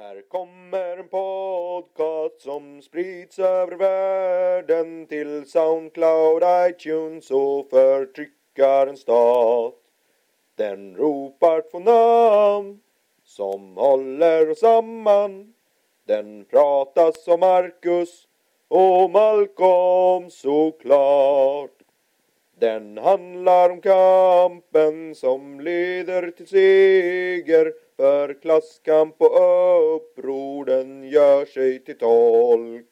Här kommer en podcast som sprids över världen till Soundcloud, iTunes och förtryckarens stat. Den ropar två namn som håller oss samman. Den pratas om Marcus och Malcolm såklart. Den handlar om kampen som leder till seger för klasskamp och uppror den gör sig till tolk.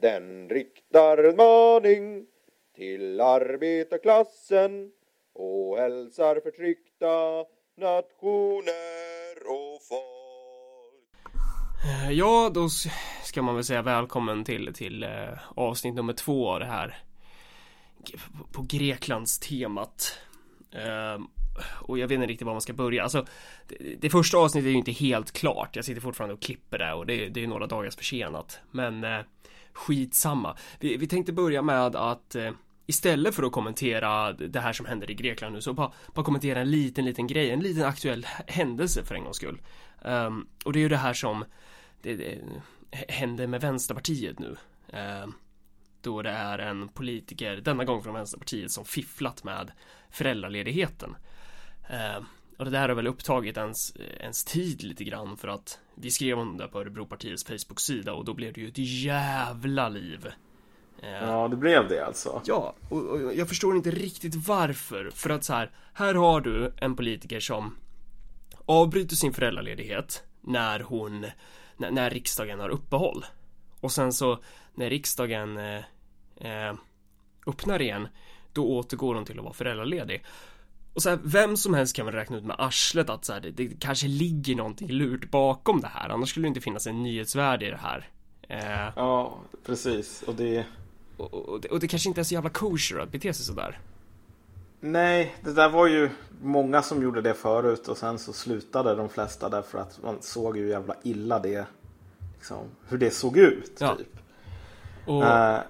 Den riktar en maning till arbetarklassen och hälsar förtryckta nationer och folk. Eh, ja, då ska man väl säga välkommen till, till eh, avsnitt nummer två av det här på- Greklands temat. Eh, och jag vet inte riktigt var man ska börja. Alltså, det, det första avsnittet är ju inte helt klart. Jag sitter fortfarande och klipper det och det, det är några dagars försenat. Men eh, skitsamma. Vi, vi tänkte börja med att eh, istället för att kommentera det här som händer i Grekland nu så bara, bara kommentera en liten, liten grej, en liten aktuell händelse för en gångs skull. Um, och det är ju det här som det, det händer med Vänsterpartiet nu. Um, då det är en politiker, denna gång från Vänsterpartiet, som fifflat med föräldraledigheten. Ehm, och det där har väl upptagit ens, ens tid lite grann för att vi skrev om det på Örebropartiets Facebook-sida och då blev det ju ett jävla liv. Ehm, Ja, det blev det alltså. Ja, och, och jag förstår inte riktigt varför. För att så här, här har du en politiker som avbryter sin föräldraledighet när hon, när, när riksdagen har uppehåll. Och sen så när riksdagen eh, eh, öppnar igen, då återgår hon till att vara föräldraledig. Och så här, vem som helst kan väl räkna ut med arslet att så här, det, det kanske ligger någonting lurt bakom det här. Annars skulle det inte finnas en nyhetsvärde i det här. Eh, Ja, precis. Och det... och, och, det, och det kanske inte är så jävla kosher att bete sig sådär. Nej, det där var ju många som gjorde det förut och sen så slutade de flesta därför att man såg ju jävla illa det. Liksom, hur det såg ut, Ja. typ. Och, Eh,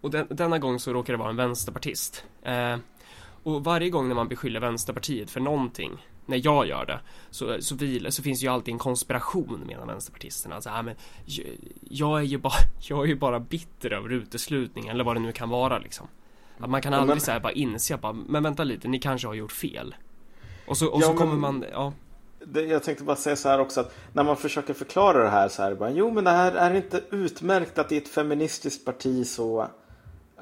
och den, denna gång så råkar det vara en vänsterpartist. Eh, och varje gång när man beskyller Vänsterpartiet för någonting, när jag gör det, så, så, vilar, så finns ju alltid en konspiration menar vänsterpartisterna. Alltså, äh, men, jag, jag, är ju bara, jag är ju bara bitter över uteslutningen, eller vad det nu kan vara liksom. Att man kan aldrig men- säga bara inse att bara, men vänta lite, ni kanske har gjort fel. Och så, och Ja, så men- kommer man, ja. det, jag tänkte bara säga så här också att när man försöker förklara det här så här bara, jo men det här är inte utmärkt att i ett feministiskt parti så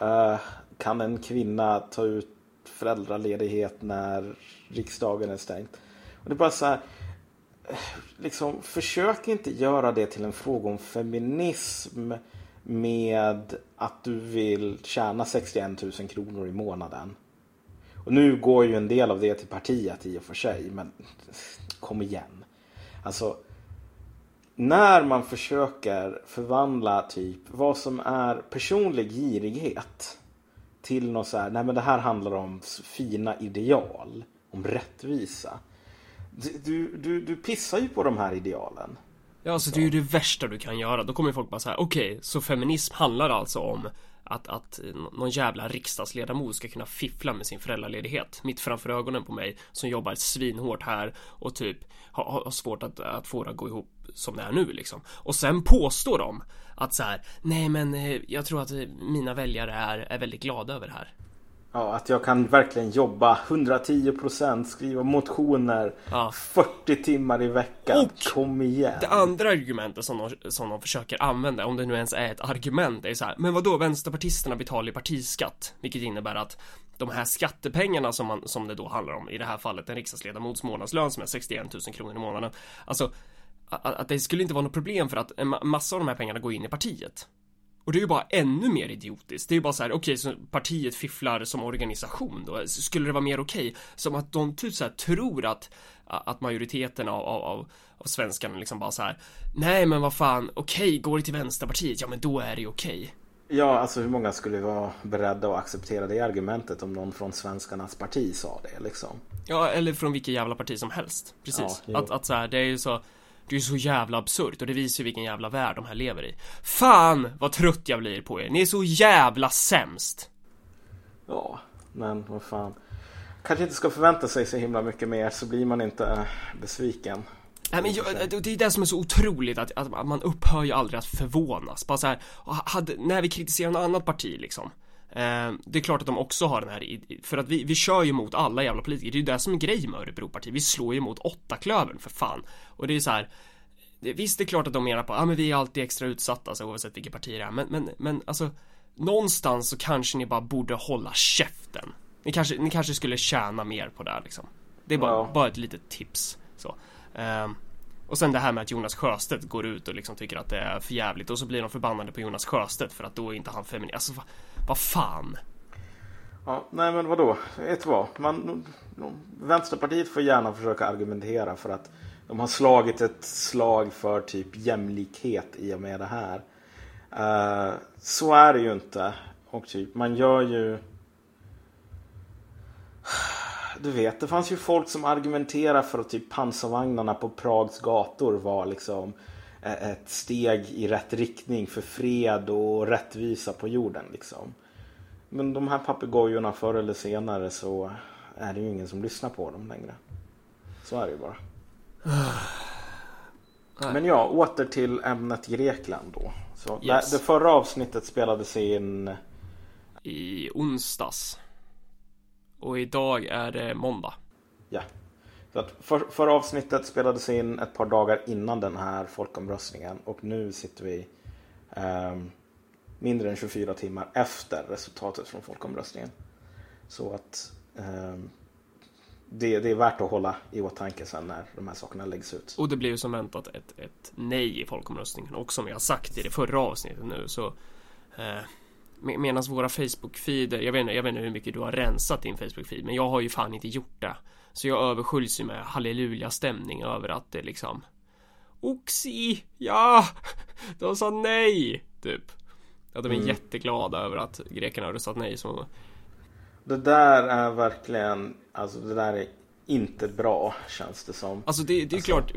eh, kan en kvinna ta ut föräldraledighet när riksdagen är stängt. Och det är bara så här, liksom försök inte göra det till en fråga om feminism med att du vill tjäna 61 000 kronor i månaden. Och nu går ju en del av det till partiet i och för sig, men kom igen. Alltså, när man försöker förvandla typ vad som är personlig girighet till något så här, nej men det här handlar om fina ideal, om rättvisa. Du, du, du, pissar ju på de här idealen. Ja, alltså det är ju det värsta du kan göra. Då kommer folk bara så här: okej, så feminism handlar alltså om att, att någon jävla riksdagsledamot ska kunna fiffla med sin föräldraledighet mitt framför ögonen på mig som jobbar svinhårt här och typ har, har svårt att, att få det att gå ihop som det är nu liksom. Och sen påstår de att så här, nej men eh, jag tror att eh, mina väljare är, är väldigt glada över det här. Ja, att jag kan verkligen jobba 110% skriva motioner Ja. 40 timmar i veckan. Och Kom igen. Det andra argumentet som de, som de försöker använda, om det nu ens är ett argument, är så här, men vad då vänsterpartisterna betalar ju partiskatt, vilket innebär att de här skattepengarna som, man, som det då handlar om, i det här fallet en riksdagsledamots månadslön som är 61 000 kronor i månaden, alltså att, det skulle inte vara något problem för att en ma- massa av de här pengarna går in i partiet. Och det är ju bara ännu mer idiotiskt. Det är ju bara så här, okej, så partiet fifflar som organisation då. Skulle det vara mer okej? Som att de typ så här tror att, att majoriteten av, av, av, svenskarna liksom bara så här, nej men vad fan, okej, går det till Vänsterpartiet, ja men då är det okej. Ja, alltså hur många skulle vara beredda att acceptera det argumentet om någon från svenskarnas parti sa det liksom? Ja, eller från vilket jävla parti som helst. Precis. Ja, att, att så här, det är ju så, det är ju så jävla absurt och det visar ju vilken jävla värld de här lever i. Fan vad trött jag blir på er, ni är så jävla sämst. Ja, men vad fan. Kanske inte ska förvänta sig så himla mycket mer så blir man inte eh, besviken. Nej men jag, det är det som är så otroligt att, att man upphör ju aldrig att förvånas. Bara så här, hade, när vi kritiserar något annat parti liksom. Eh, det är klart att de också har den här, för att vi, vi kör ju mot alla jävla politiker. Det är ju det som är grejen med Örebropartiet. Vi slår ju mot åtta klövern för fan. Och det är så här. Visst, det är klart att de menar på, ja ah, men vi är alltid extra utsatta, alltså, oavsett vilket parti det är. Men, men, men alltså, någonstans så kanske ni bara borde hålla käften. Ni kanske, ni kanske skulle tjäna mer på det här liksom. Det är bara, ja. bara ett litet tips. Så. Um, och sen det här med att Jonas Sjöstedt går ut och liksom tycker att det är för jävligt och så blir de förbannade på Jonas Sjöstedt för att då är inte han feminist. Alltså vad, fan. Ja, nej men vadå? Vet du vad? Man, Vänsterpartiet får gärna försöka argumentera för att de har slagit ett slag för typ jämlikhet i och med det här. Uh, så är det ju inte. Och typ man gör ju du vet, det fanns ju folk som argumenterade för att typ pansarvagnarna på Prags gator var liksom ett steg i rätt riktning för fred och rättvisa på jorden. Liksom. Men de här papegojorna förr eller senare så är det ju ingen som lyssnar på dem längre. Så är det ju bara. Men ja, åter till ämnet Grekland då. Så yes. det, det förra avsnittet spelades in i onsdags. Och idag är det måndag. Ja. För, förra avsnittet spelades in ett par dagar innan den här folkomröstningen. Och nu sitter vi eh, mindre än 24 timmar efter resultatet från folkomröstningen. Så att eh, det, det, är värt att hålla i åtanke sen när de här sakerna läggs ut. Och det blir ju som väntat ett, ett nej i folkomröstningen. Och som jag sagt i det förra avsnittet nu så eh, Medan våra Facebook-feeder, jag vet, inte, jag vet inte hur mycket du har rensat din Facebook-feed Men jag har ju fan inte gjort det så jag översköljs ju med halleluja-stämning över att det liksom Oxi! Ja! De sa nej! Typ Ja, de är mm. jätteglada över att grekerna har röstat nej så Det där är verkligen Alltså det där är inte bra känns det som. Alltså det, det är alltså... klart,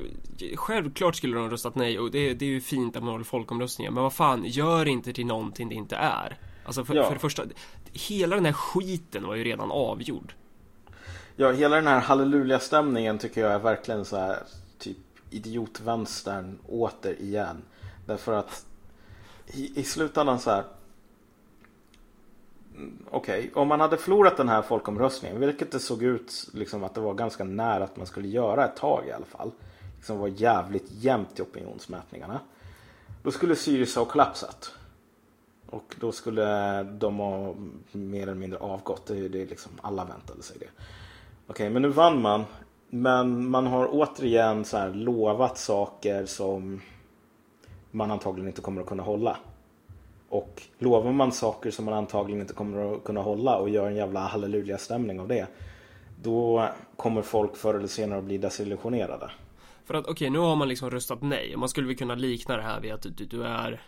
självklart skulle de ha röstat nej och det, det är ju fint att man håller folkomröstningar. Men vad fan, gör inte till någonting det inte är. Alltså för, ja. för det första, hela den här skiten var ju redan avgjord. Ja, hela den här halleluja-stämningen tycker jag är verkligen så här typ idiotvänstern återigen. Därför att i, i slutändan så här. Mm, okej, okay, om man hade förlorat den här folkomröstningen, vilket det såg ut liksom att det var ganska nära att man skulle göra ett tag i alla fall. Liksom var jävligt jämnt i opinionsmätningarna. Då skulle Syriza ha kollapsat. Och då skulle de ha mer eller mindre avgått. Det, det liksom, alla väntade sig det. Okej, men nu vann man. Men man har återigen så här lovat saker som man antagligen inte kommer att kunna hålla. Och lovar man saker som man antagligen inte kommer att kunna hålla och gör en jävla halleluja-stämning av det. Då kommer folk förr eller senare att bli desillusionerade. För att okej, okay, nu har man liksom röstat nej. Man skulle väl kunna likna det här vid att du, du är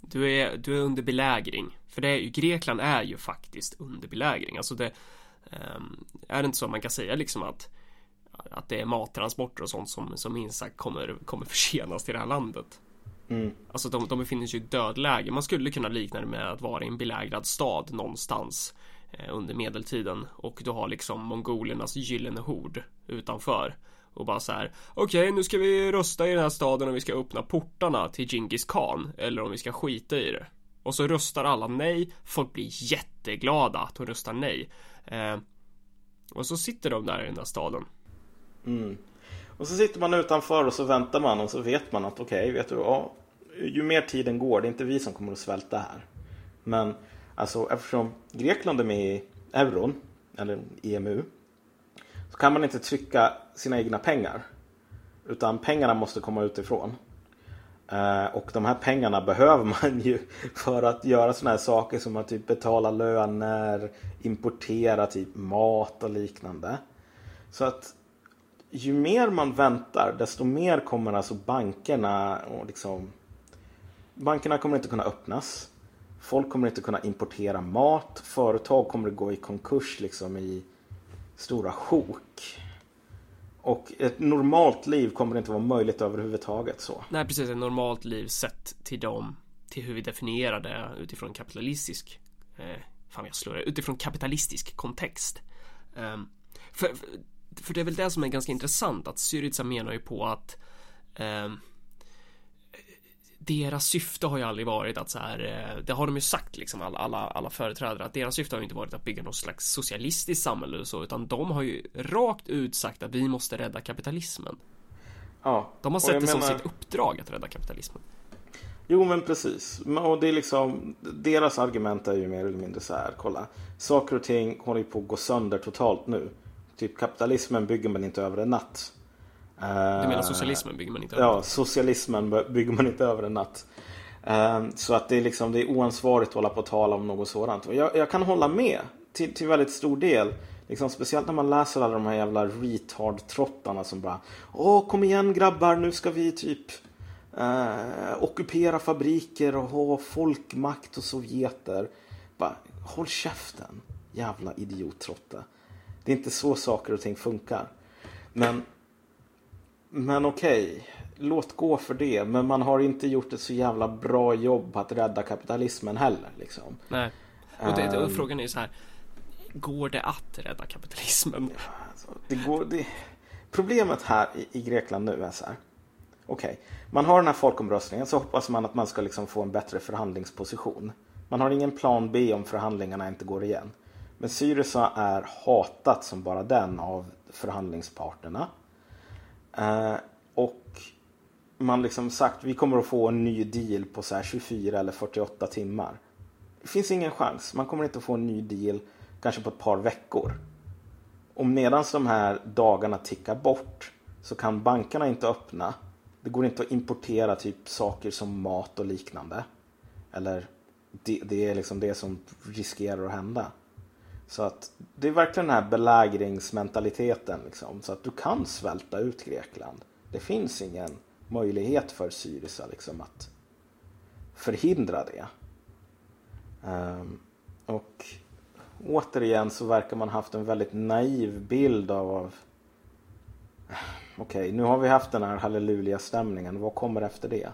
du är, du är under belägring. För det är ju, Grekland är ju faktiskt under belägring. Alltså det är det inte så man kan säga liksom att att det är mattransporter och sånt som, som minst sagt kommer, kommer försenas till det här landet. Mm. Alltså de, de befinner sig i dödläge. Man skulle kunna likna det med att vara i en belägrad stad någonstans eh, under medeltiden och du har liksom mongolernas gyllene hord utanför och bara så här Okej okay, nu ska vi rösta i den här staden om vi ska öppna portarna till Genghis khan Eller om vi ska skita i det Och så röstar alla nej Folk blir jätteglada att hon röstar nej eh, Och så sitter de där i den där staden mm. Och så sitter man utanför och så väntar man och så vet man att okej, okay, vet du ja, Ju mer tiden går, det är inte vi som kommer att svälta här Men alltså eftersom Grekland är med i euron Eller EMU så kan man inte trycka sina egna pengar. Utan pengarna måste komma utifrån. Eh, och de här pengarna behöver man ju för att göra sådana här saker som att typ betala löner, importera typ mat och liknande. Så att ju mer man väntar desto mer kommer alltså bankerna och liksom Bankerna kommer inte kunna öppnas. Folk kommer inte kunna importera mat. Företag kommer att gå i konkurs liksom i stora sjok. Och ett normalt liv kommer inte vara möjligt överhuvudtaget så. Nej precis, ett normalt liv sett till dem till hur vi definierar det utifrån kapitalistisk eh, fan jag slår det, utifrån kapitalistisk kontext. Um, för, för, för det är väl det som är ganska intressant att Syriza menar ju på att um, deras syfte har ju aldrig varit att så här, eh, det har de ju sagt liksom alla, alla, alla företrädare att deras syfte har inte varit att bygga något slags socialistiskt samhälle och så utan de har ju rakt ut sagt att vi måste rädda kapitalismen. Ja. De har sett det som menar- sitt uppdrag att rädda kapitalismen. Jo men precis. Och det är liksom, deras argument är ju mer eller mindre så här, kolla. Saker och ting håller ju på att gå sönder totalt nu. Typ kapitalismen bygger man inte över en natt. Du menar socialismen bygger man inte Ja, över? socialismen b- bygger man inte över en natt. Ehm, Så att det är liksom, det är oansvarigt att hålla på och tala om något sådant. Och jag, jag kan hålla med till, till väldigt stor del. Liksom, speciellt när man läser alla de här jävla retard-trottarna som bara Åh, kom igen grabbar, nu ska vi typ eh, ockupera fabriker och ha folkmakt och sovjeter. Bara, håll käften, jävla idiottrotte. Det är inte så saker och ting funkar. Men men okej, låt gå för det. Men man har inte gjort ett så jävla bra jobb att rädda kapitalismen heller. Liksom. Nej. Och, det, och Ehm. frågan är ju så här. Går det att rädda kapitalismen? Alltså, det går, det... Problemet här i, i Grekland nu är så här. Okej, man har den här folkomröstningen så hoppas man att man ska liksom få en bättre förhandlingsposition. Man har ingen plan B om förhandlingarna inte går igen. Men Syriza är hatat som bara den av förhandlingsparterna. Eh, och man liksom sagt vi kommer att få en ny deal på så här 24 eller 48 timmar. Det finns ingen chans. Man kommer inte att få en ny deal kanske på ett par veckor. Och medan de här dagarna tickar bort så kan bankerna inte öppna. Det går inte att importera typ saker som mat och liknande. Eller det, det är liksom det som riskerar att hända. Så att det är verkligen den här belägringsmentaliteten. Liksom, så att du kan svälta ut Grekland. Det finns ingen möjlighet för Syriza liksom, att förhindra det. Um, och återigen så verkar man haft en väldigt naiv bild av Okej, nu har vi haft den här halleluja-stämningen. Vad kommer efter det?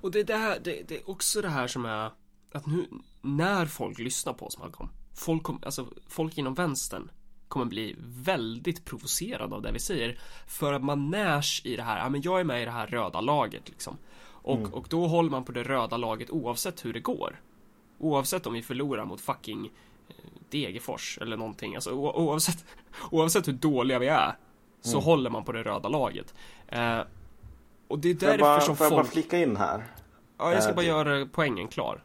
Och det, är det, här, det, det är också det här som är att nu när folk lyssnar på oss Malcolm, folk, kom, alltså, folk inom vänstern kommer bli väldigt provocerade av det vi säger för att man närs i det här, ja men jag är med i det här röda laget liksom. Och, och då håller man på det röda laget oavsett hur det går. Oavsett om vi förlorar mot fucking eh, Degerfors eller någonting, alltså oavsett, oavsett hur dåliga vi är så håller man på det röda laget. Eh, och det är Får därför bara, som får jag bara folk flika in här? Ja, jag ska Eh, bara det- göra poängen klar.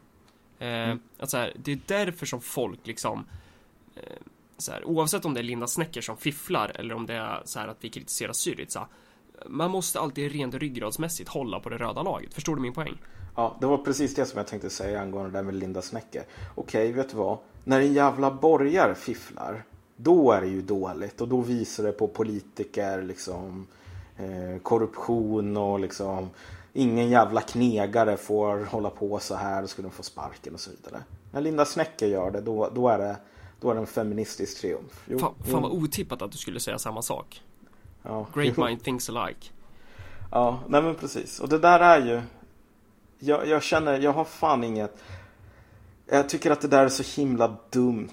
Eh, att så här, det är därför som folk liksom eh, så här, oavsett om det är Linda Snecker som fifflar eller om det är så här att vi kritiserar Syriza. Man måste alltid rent ryggradsmässigt hålla på det röda laget. Förstår du min poäng? Ja, det var precis det som jag tänkte säga angående det där med Linda Snäcke. Okej, vet du vad? När en jävla borgare fifflar, då är det ju dåligt. Och då visar det på politiker, liksom eh, korruption och liksom ingen jävla knegare får hålla på så här, då skulle de få sparken och så vidare. När Linda Snäcke gör det, då, då, är, det, då är det en feministisk triumf. Jo, Fan, jo, fan vad otippat att du skulle säga samma sak. ja, Great mind thinks alike. Ja, nej men precis. Och det där är ju... Jag, jag känner, jag har fan inget... Jag tycker att det där är så himla dumt.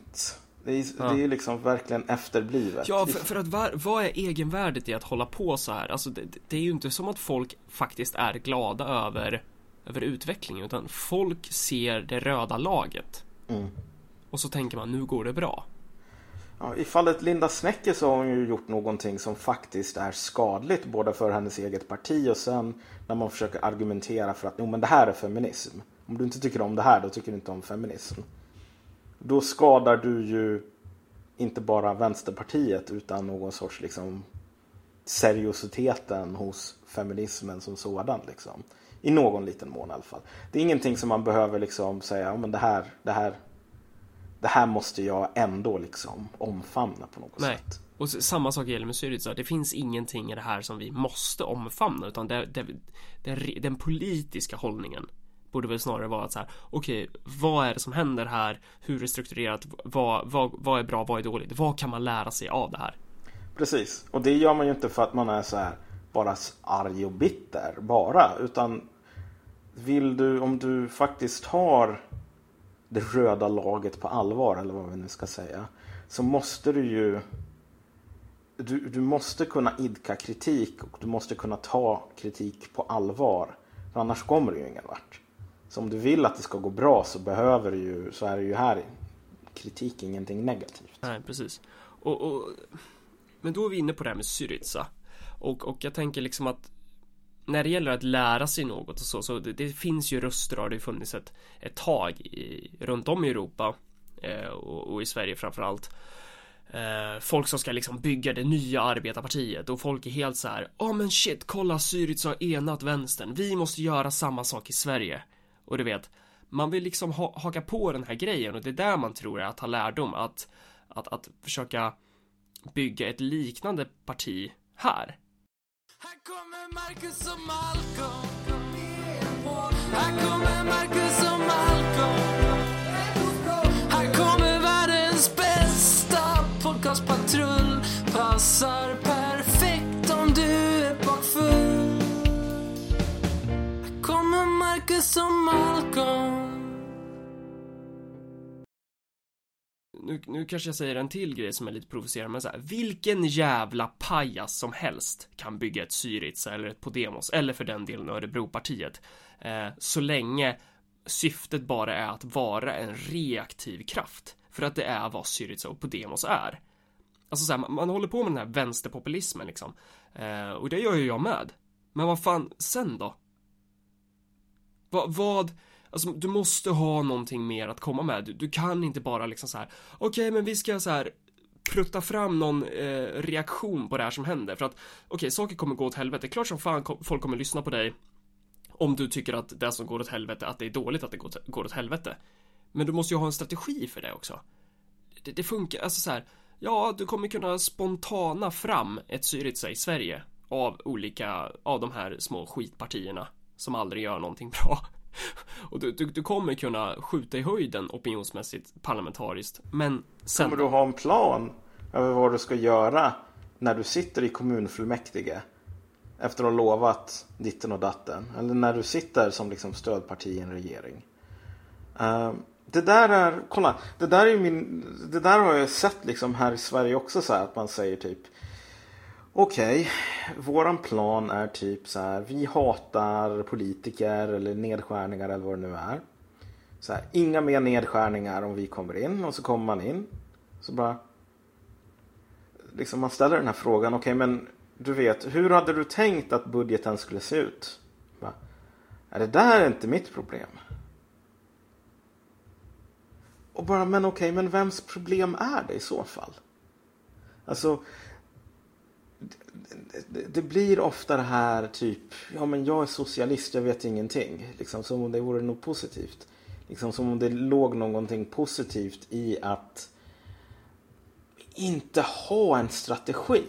Det är, Ja. det är ju liksom verkligen efterblivet. Ja, för, för att var, vad är egenvärdet i att hålla på så här? Alltså, det, det är ju inte som att folk faktiskt är glada över, över utvecklingen, utan folk ser det röda laget. Mm. Och så tänker man, nu går det bra. Ja, I fallet Linda Snäcke så har hon ju gjort någonting som faktiskt är skadligt både för hennes eget parti och sen när man försöker argumentera för att jo, men det här är feminism. Om du inte tycker om det här, då tycker du inte om feminism. Då skadar du ju inte bara Vänsterpartiet utan någon sorts liksom seriositeten hos feminismen som sådan. Liksom. I någon liten mån i alla fall. Det är ingenting som man behöver liksom säga, men det här, det här det här måste jag ändå liksom omfamna på något Nej. sätt. Och samma sak gäller med Syriza. Det finns ingenting i det här som vi måste omfamna, utan det, det, den, den politiska hållningen borde väl snarare vara att så här, okej, vad är det som händer här? Hur är det strukturerat? Vad, vad, vad är bra? Vad är dåligt? Vad kan man lära sig av det här? Precis, och det gör man ju inte för att man är så här bara arg och bitter bara, utan vill du, om du faktiskt har det röda laget på allvar, eller vad vi nu ska säga, så måste du ju du, du måste kunna idka kritik och du måste kunna ta kritik på allvar. För annars kommer du ju ingen vart. Så om du vill att det ska gå bra så behöver du ju, så är det ju här kritik ingenting negativt. Nej, precis. Och, och, men då är vi inne på det här med Syriza. Och, och jag tänker liksom att när det gäller att lära sig något och så, så det, det finns ju röster och det har funnits ett, ett tag i, runt om i Europa eh, och, och, i Sverige framförallt. Eh, folk som ska liksom bygga det nya arbetarpartiet och folk är helt så här. Ja oh, men shit, kolla Syriza har enat vänstern. Vi måste göra samma sak i Sverige. Och du vet, man vill liksom ha, haka på den här grejen och det är där man tror är att ha lärdom att, att, att försöka bygga ett liknande parti här. Här kommer Marcus och Malcolm. Här kommer Marcus och Malcolm. Här kommer världens bästa podcastpatrull. Passar Marcus Malcolm nu, nu kanske jag säger en till grej som är lite provocerande, men så här, vilken jävla pajas som helst kan bygga ett Syriza eller ett Podemos, eller för den delen Örebropartiet, eh, så länge syftet bara är att vara en reaktiv kraft. För att det är vad Syriza och Podemos är. Alltså så här, man, man, håller på med den här vänsterpopulismen liksom. Eh, och det gör ju jag med. Men vad fan, sen då? Va, vad Alltså du måste ha någonting mer att komma med. Du, du kan inte bara liksom så här. Okej, okay, men vi ska så här prutta fram någon eh, reaktion på det här som händer. För att okej, okay, saker kommer gå åt helvete. Klart som fan folk kommer lyssna på dig om du tycker att det som går åt helvete, att det är dåligt att det går, går åt helvete. Men du måste ju ha en strategi för det också. Det, det funkar, alltså så här. Ja, du kommer kunna spontana fram ett Syriza i Sverige av olika, av de här små skitpartierna som aldrig gör någonting bra. Och du, du, du, kommer kunna skjuta i höjden opinionsmässigt parlamentariskt. Men sen... Kommer du ha en plan över vad du ska göra när du sitter i kommunfullmäktige? Efter att ha lovat ditten och datten. Eller när du sitter som liksom stödparti i en regering. Uh, det där är, kolla, det där är min, det där har jag sett liksom här i Sverige också så här att man säger typ Okej, okay. våran plan är typ så här. Vi hatar politiker eller nedskärningar eller vad det nu är. Så här, inga mer nedskärningar om vi kommer in och så kommer man in. Så bara. Liksom man ställer den här frågan. Okej, okay, men du vet, hur hade du tänkt att budgeten skulle se ut? Bara, är det där är inte mitt problem? Och bara, men okej, okay, men vems problem är det i så fall? Alltså, det, det, blir ofta det här typ, ja men jag är socialist, jag vet ingenting. Liksom som om det vore något positivt. Liksom som om det låg någonting positivt i att inte ha en strategi.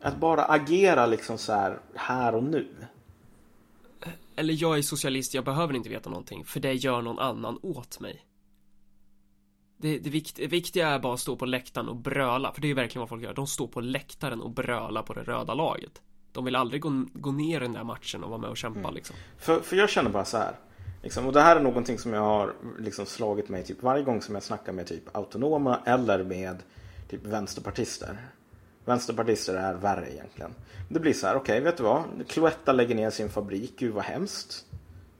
Att bara agera liksom så här, här och nu. Eller jag är socialist, jag behöver inte veta någonting, för det gör någon annan åt mig. Det, det, vikt, det, viktiga är bara att stå på läktaren och bröla, för det är ju verkligen vad folk gör. De står på läktaren och brölar på det röda laget. De vill aldrig gå, gå ner i den där matchen och vara med och kämpa mm. liksom. För, för jag känner bara så här. Liksom, och det här är någonting som jag har liksom slagit mig typ varje gång som jag snackar med typ autonoma eller med typ vänsterpartister. Vänsterpartister är värre egentligen. Det blir så här, okej, okay, vet du vad? Cloetta lägger ner sin fabrik, gud vad hemskt.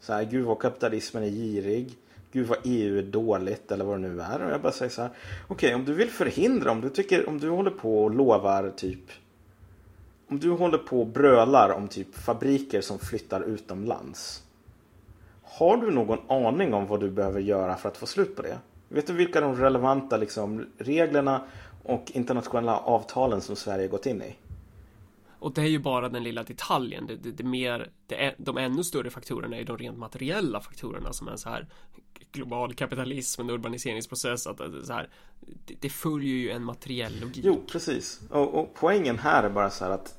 Så här, gud vad kapitalismen är girig gud vad EU är dåligt eller vad det nu är. Och jag bara säger så här, okej okay, om du vill förhindra, om du tycker, om du håller på och lovar typ om du håller på och brölar om typ fabriker som flyttar utomlands. Har du någon aning om vad du behöver göra för att få slut på det? Vet du vilka de relevanta liksom, reglerna och internationella avtalen som Sverige gått in i? Och det är ju bara den lilla detaljen. Det, det, det mer, det är, de ännu större faktorerna är de rent materiella faktorerna som är så här global kapitalism, en urbaniseringsprocess, att så här, det, det följer ju en materiell logik. Jo, precis. Och, och, poängen här är bara så här att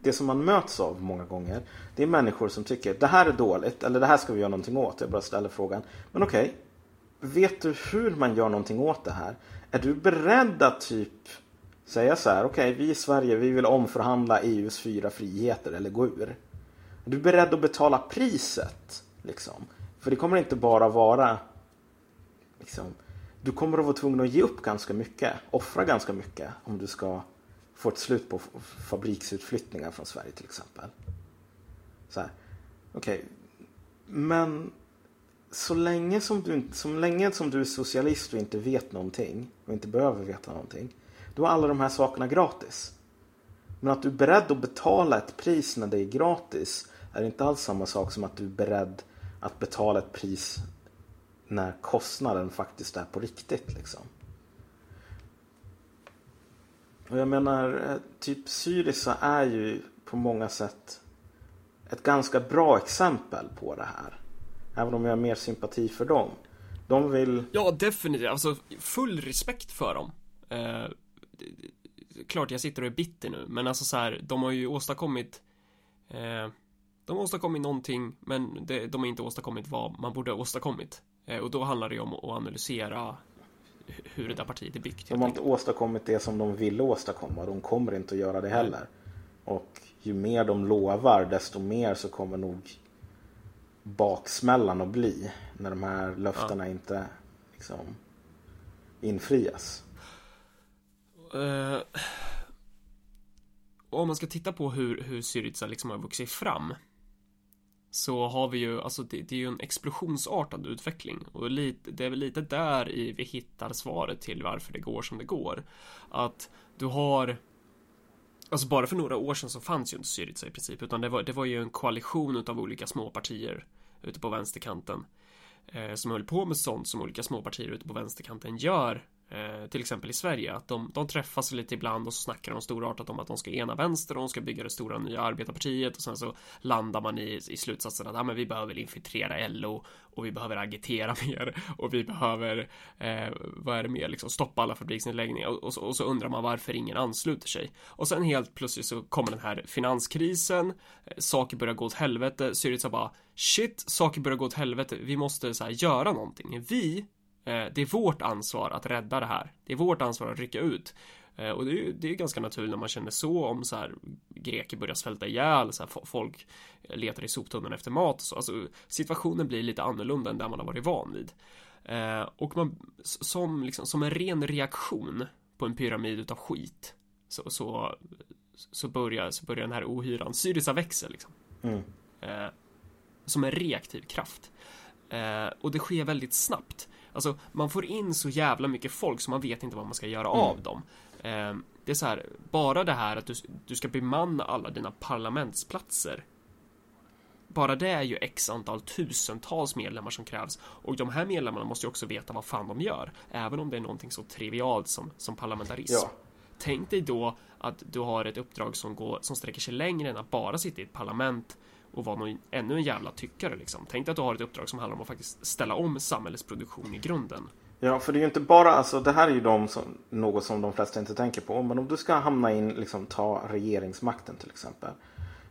det som man möts av många gånger, det är människor som tycker det här är dåligt eller det här ska vi göra någonting åt. Jag bara ställer frågan, men okej, okay, vet du hur man gör någonting åt det här? Är du beredd att typ säga så här, okej, okay, vi i Sverige, vi vill omförhandla EUs fyra friheter eller gå ur. Är du beredd att betala priset? Liksom? För det kommer inte bara vara liksom, du kommer att vara tvungen att ge upp ganska mycket, offra ganska mycket om du ska få ett slut på fabriksutflyttningar från Sverige till exempel. Så här, okej. Okay. Men så länge, som du, så länge som du är socialist och inte vet någonting och inte behöver veta någonting. Då är alla de här sakerna gratis. Men att du är beredd att betala ett pris när det är gratis är inte alls samma sak som att du är beredd att betala ett pris när kostnaden faktiskt är på riktigt. Liksom. Och jag menar, eh, typ Syriza är ju på många sätt ett ganska bra exempel på det här. Även om jag har mer sympati för dem. De vill... Ja, definitivt. Alltså, full respekt för dem. Eh, klart jag sitter och är bitter nu, men alltså så här, de har ju åstadkommit eh, de har åstadkommit någonting, men det, de har inte åstadkommit vad man borde ha åstadkommit. Eh, och då handlar det ju om att analysera hur det där partiet är byggt. De har inte åstadkommit det som de ville åstadkomma. De kommer inte att göra det heller. Och ju mer de lovar, desto mer så kommer nog baksmällan att bli. När de här löftena ja. inte liksom infrias. Uh, om man ska titta på hur, hur Syriza liksom har vuxit fram så har vi ju, alltså det, det, är ju en explosionsartad utveckling och lite, det är väl lite där i vi hittar svaret till varför det går som det går. Att du har Alltså bara för några år sedan så fanns ju inte Syriza i princip utan det var, det var ju en koalition utav olika småpartier ute på vänsterkanten eh, som höll på med sånt som olika småpartier ute på vänsterkanten gör Eh, till exempel i Sverige, att de, de träffas lite ibland och så snackar de storartat om att de ska ena vänster och de ska bygga det stora nya arbetarpartiet och sen så landar man i, i slutsatsen att ja, men vi behöver infiltrera LO och vi behöver agitera mer och vi behöver eh, vad är det mer liksom stoppa alla fabriksnedläggningar och, och, så, och så undrar man varför ingen ansluter sig. Och sen helt plötsligt så kommer den här finanskrisen eh, saker börjar gå åt helvete Syriza bara shit saker börjar gå åt helvete vi måste så här göra någonting. Vi det är vårt ansvar att rädda det här. Det är vårt ansvar att rycka ut. Eh, och det är ju det är ganska naturligt när man känner så om så här greker börjar svälta ihjäl, så här, folk letar i soptunnan efter mat och så. Alltså situationen blir lite annorlunda än där man har varit van vid. Eh, och man, som, liksom, som en ren reaktion på en pyramid utav skit så, så, så, börjar, så börjar den här ohyran, Syriza växer liksom. Mm. som en reaktiv kraft. och det sker väldigt snabbt. Alltså, man får in så jävla mycket folk så man vet inte vad man ska göra mm. av dem. Eh, det är så här, bara det här att du, du ska bemanna alla dina parlamentsplatser. Bara det är ju x antal tusentals medlemmar som krävs och de här medlemmarna måste ju också veta vad fan de gör, även om det är någonting så trivialt som, som parlamentarism. Ja. Tänk dig då att du har ett uppdrag som, går, som sträcker sig längre än att bara sitta i ett parlament och vara någon, ännu en jävla tyckare liksom. Tänk dig att du har ett uppdrag som handlar om att faktiskt ställa om samhällets produktion i grunden. Ja, för det är ju inte bara, alltså det här är ju de som, något som de flesta inte tänker på. Men om du ska hamna in, liksom ta regeringsmakten till exempel.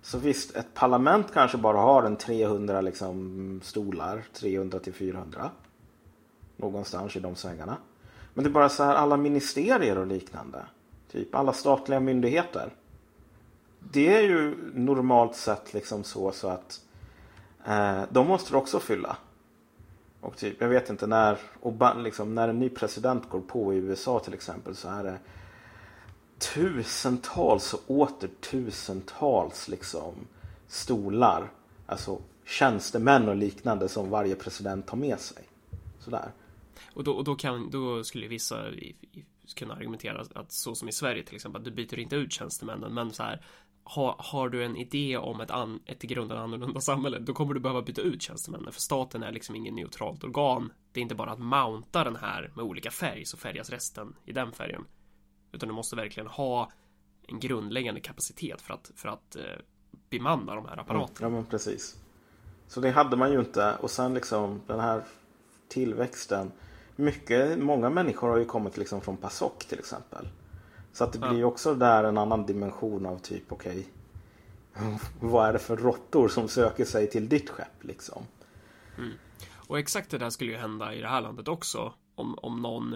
Så visst, ett parlament kanske bara har en 300 liksom, stolar, 300 till 400. Någonstans i de svängarna. Men det är bara så här alla ministerier och liknande. Typ alla statliga myndigheter det är ju normalt sett liksom så, så att eh, de måste också fylla. Och typ, jag vet inte när, och liksom, när en ny president går på i USA till exempel så är det tusentals och åter tusentals liksom stolar. Alltså tjänstemän och liknande som varje president tar med sig. Sådär. Och då, och då, kan, då skulle vissa i, i, kunna argumentera att så som i Sverige till exempel, att du byter inte ut tjänstemännen men så här har, har du en idé om ett, an, ett i grunden annorlunda samhälle, då kommer du behöva byta ut tjänstemännen, för staten är liksom ingen neutralt organ. Det är inte bara att mounta den här med olika färg, så färgas resten i den färgen. Utan du måste verkligen ha en grundläggande kapacitet för att, för att eh, bemanna de här apparaterna. Mm, ja, men precis. Så det hade man ju inte. Och sen liksom den här tillväxten. Mycket, många människor har ju kommit liksom från PASOK till exempel. Så att det blir också där en annan dimension av typ okej. Okay, vad är det för råttor som söker sig till ditt skepp liksom? Mm. Och exakt det där skulle ju hända i det här landet också. Om, om någon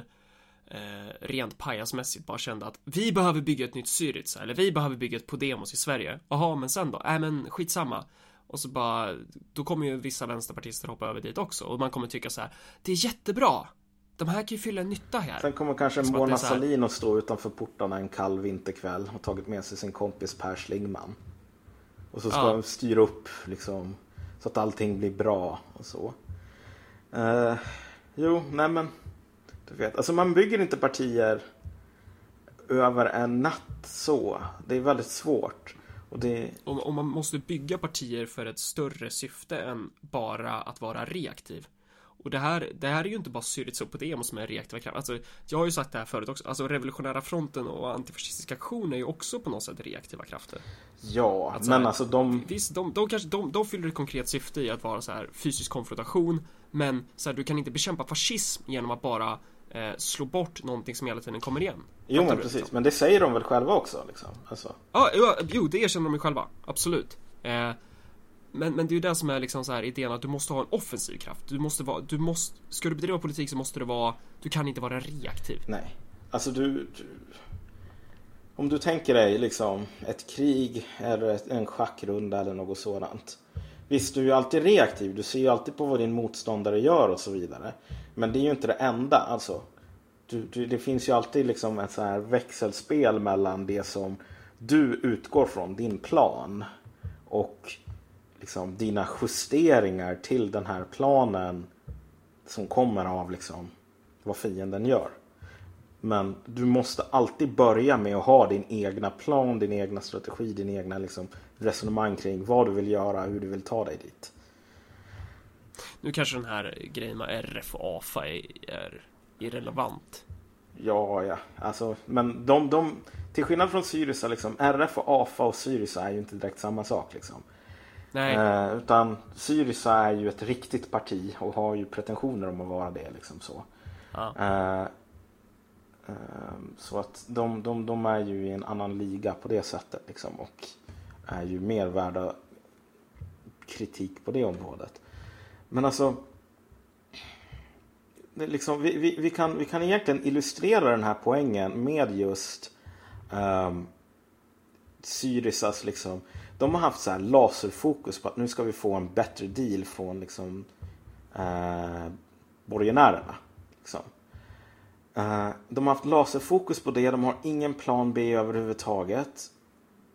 eh, rent pajasmässigt bara kände att vi behöver bygga ett nytt Syriza eller vi behöver bygga ett Podemos i Sverige. Jaha, men sen då? Äh, men skitsamma. Och så bara, då kommer ju vissa vänsterpartister hoppa över dit också och man kommer tycka så här. Det är jättebra de här kan ju fylla en nytta här. Sen kommer kanske Som Mona här- Sahlin att stå utanför portarna en kall vinterkväll och tagit med sig sin kompis Per Schlingman. Och så ska Ja. de styra upp liksom så att allting blir bra och så. Eh, jo, nej men du vet, alltså man bygger inte partier över en natt så. Det är väldigt svårt. Och det, Och, och man måste bygga partier för ett större syfte än bara att vara reaktiv. Och det här, det här är ju inte bara Syriza och Podemos som är reaktiva krafter. Alltså, jag har ju sagt det här förut också. Alltså revolutionära fronten och antifascistisk aktion är ju också på något sätt reaktiva krafter. ja, Att så men alltså de... Visst, de, de kanske, de, de fyller ett konkret syfte i att vara så här fysisk konfrontation. Men så här, du kan inte bekämpa fascism genom att bara eh, slå bort någonting som hela tiden kommer igen. Jo, men precis. liksom? Men det säger de väl själva också liksom. Alltså. Ja, ja, jo, det erkänner de ju själva. Absolut. Eh, men, men det är ju det som är liksom så här idén att du måste ha en offensiv kraft. Du måste vara, du måste, ska du bedriva politik så måste du vara, du kan inte vara reaktiv. Nej. Alltså du, du... Om du tänker dig liksom ett krig eller ett- en schackrunda eller något sådant. Visst, du är ju alltid reaktiv. Du ser ju alltid på vad din motståndare gör och så vidare. Men det är ju inte det enda. Alltså, du, du, det finns ju alltid liksom ett så här växelspel mellan det som du utgår från, din plan. Och liksom dina justeringar till den här planen som kommer av liksom vad fienden gör. Men du måste alltid börja med att ha din egna plan, din egna strategi, din egna liksom resonemang kring vad du vill göra, hur du vill ta dig dit. Nu kanske den här grejen med RF och AFA är, irrelevant. Ja, ja, alltså, men de, de till skillnad från Syriza, liksom, RF och AFA och Syriza är ju inte direkt samma sak. Liksom. Nej, Eh, utan Syriza är ju ett riktigt parti och har ju pretensioner om att vara det. Liksom så. Eh, eh, så att de, de, de är ju i en annan liga på det sättet liksom, och är ju mer värda kritik på det området. Men alltså liksom, vi, vi, vi, kan, vi kan egentligen illustrera den här poängen med just um, Syrizas liksom de har haft så här laserfokus på att nu ska vi få en bättre deal från liksom eh, borgenärerna. Liksom. Eh, de har haft laserfokus på det, de har ingen plan B överhuvudtaget.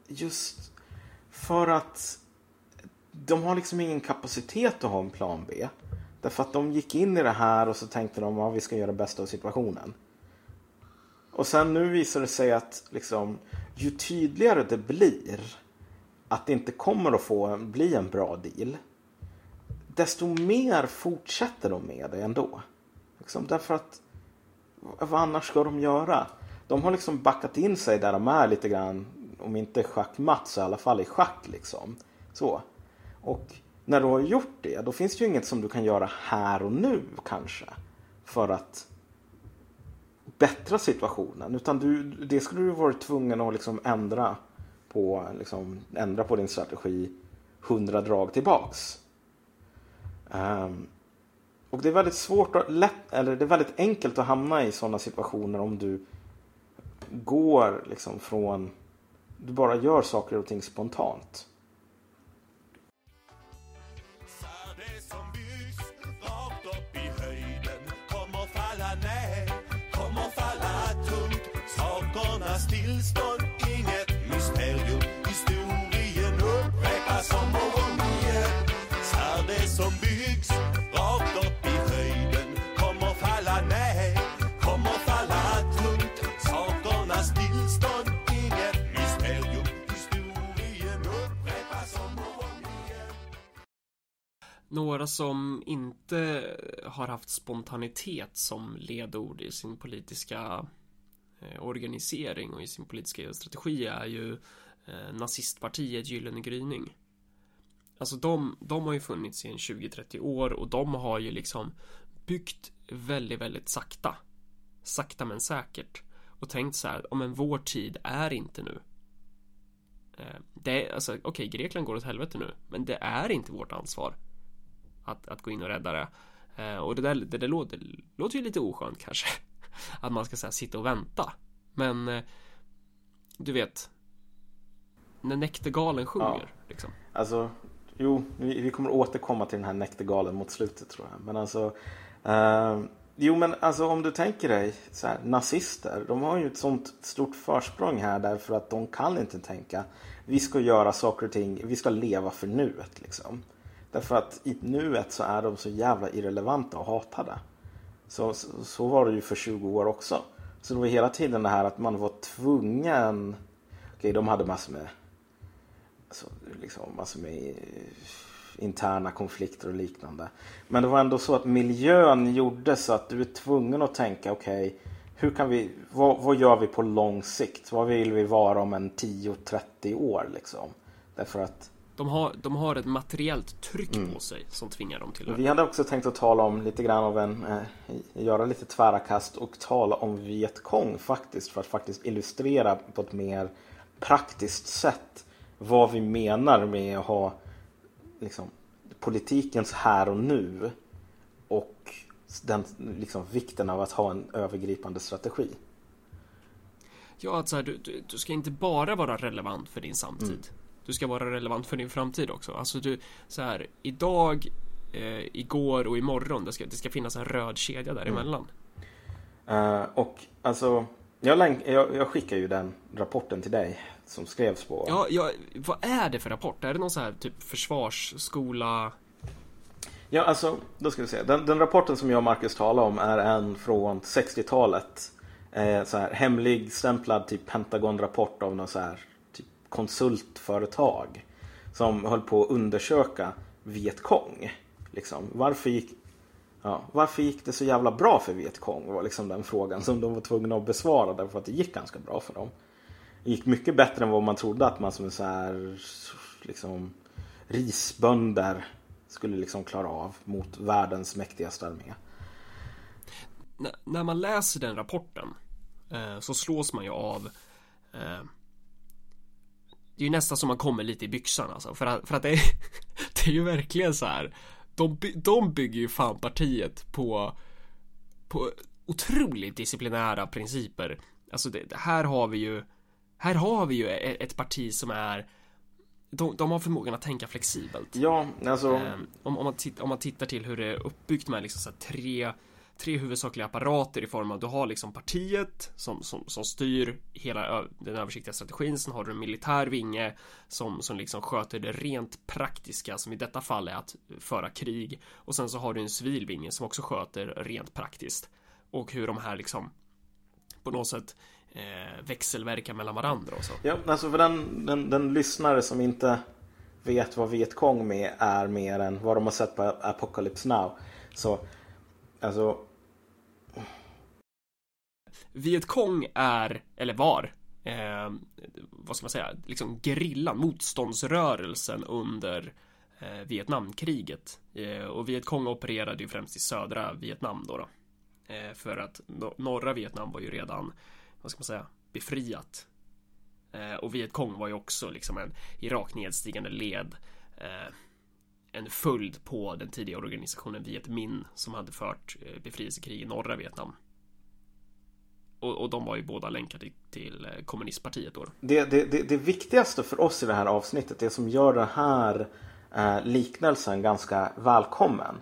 Just för att de har liksom ingen kapacitet att ha en plan B. Därför att de gick in i det här och så tänkte de att ja, vi ska göra det bästa av situationen. Och sen nu visar det sig att liksom, ju tydligare det blir att det inte kommer att få bli en bra deal. Desto mer fortsätter de med det ändå. Liksom, därför att vad annars ska de göra? De har liksom backat in sig där de är lite grann, om inte schackmatt så i alla fall i schack liksom. Så. Och när du har gjort det, då finns det ju inget som du kan göra här och nu kanske. För att bättra situationen. Utan du, det skulle du varit tvungen att liksom ändra på, liksom, ändra på din strategi hundra drag tillbaks. Um, och det är väldigt svårt att lätt, eller det är väldigt enkelt att hamna i sådana situationer om du går liksom från, du bara gör saker och ting spontant. För det som byggs rakt upp i höjden kommer falla ner, kommer falla tungt. Sakernas tillstånd, Några som inte har haft spontanitet som ledord i sin politiska eh, organisering och i sin politiska strategi är ju eh, nazistpartiet Gyllene gryning. Alltså de, de har ju funnits i en 20-30 år och de har ju liksom byggt väldigt, väldigt sakta. Sakta men säkert. Och tänkt så här, om en vår tid är inte nu. Eh, det är, alltså okej, Grekland går åt helvete nu, men det är inte vårt ansvar att, att gå in och rädda det. Eh, och det där, det där låter, låter ju lite oskönt kanske. Att man ska så här, sitta och vänta. Men eh, du vet. När näktergalen sjunger. Liksom. Alltså, jo, vi, vi kommer återkomma till den här näktergalen mot slutet tror jag. Men alltså, eh, Jo men alltså om du tänker dig så här, nazister. De har ju ett sånt stort försprång här därför att de kan inte tänka vi ska göra saker och ting, vi ska leva för nuet liksom. Därför att i nuet så är de så jävla irrelevanta och hatade. Så, så, så var det ju för 20 år också. Så det var hela tiden det här att man var tvungen. Okej, de hade massor med, alltså, liksom, massor med eh, interna konflikter och liknande. Men det var ändå så att miljön gjorde så att du är tvungen att tänka okej, hur kan vi, vad, vad gör vi på lång sikt? Vad vill vi vara om en 10-30 år liksom? Därför att de har, de har ett materiellt tryck på sig som tvingar dem till det. Vi hade också tänkt att tala om lite grann av en, eh, göra lite tvära kast och tala om Vietkong faktiskt för att faktiskt illustrera på ett mer praktiskt sätt vad vi menar med att ha liksom, politikens här och nu och den liksom, vikten av att ha en övergripande strategi. Ja, att så här, du, du, du ska inte bara vara relevant för din samtid. Du ska vara relevant för din framtid också. Alltså du, så här, idag, eh, igår och imorgon, det ska, det ska finnas en röd kedja däremellan. Eh, och alltså, jag, jag, jag skickar ju den rapporten till dig som skrevs på Ja, ja, vad är det för rapport? Är det någon så här typ försvarsskola? Ja, alltså, då ska vi se. Den, den rapporten som jag och Marcus talar om är en från 60-talet. Eh, så här, hemlig stämplad typ Pentagon-rapport av något så här konsultföretag. Som höll på att undersöka Vietkong. Liksom. Varför gick, ja, varför gick det så jävla bra för Vietkong? var liksom den frågan som de var tvungna att besvara därför att det gick ganska bra för dem. Det gick mycket bättre än vad man trodde att man som så här liksom risbönder skulle liksom klara av mot världens mäktigaste armé. N- när man läser den rapporten eh, så slås man ju av eh, det är ju nästan som man kommer lite i byxan alltså. För att, för att det, är, det är ju verkligen så här. De, by- de bygger ju fan partiet på På otroligt disciplinära principer. Alltså det, här har vi ju Här har vi ju e- ett parti som är de, de har förmågan att tänka flexibelt. Ja, alltså. Ehm, om, om, man titt, om man tittar till hur det är uppbyggt med liksom så tre, tre huvudsakliga apparater i form av du har liksom partiet som, som, som styr hela den översiktliga strategin. Sen har du en militär vinge som, som liksom sköter det rent praktiska som i detta fall är att föra krig. Och sen så har du en civil vinge som också sköter rent praktiskt. Och hur de här liksom på något sätt eh, växelverkar mellan varandra och så. Ja, alltså för den, den, den lyssnare som inte vet vad Vietkong med är mer än vad de har sett på Apocalypse Now. Så, alltså, Vietkong är, eller var, eh, vad ska man säga, liksom gerillan, motståndsrörelsen under eh, Vietnamkriget. Eh, och Vietkong opererade ju främst i södra Vietnam då. då. Eh, för att no norra Vietnam var ju redan, vad ska man säga, befriat. Eh, och Vietkong var ju också liksom en i nedstigande led eh, en följd på den tidiga organisationen Viet Minh som hade fört eh, befrielsekrig i norra Vietnam. Och, och de var ju båda länkade till, till eh, kommunistpartiet då. det, det, det, det viktigaste för oss i det här avsnittet, det som gör den här eh, liknelsen ganska välkommen,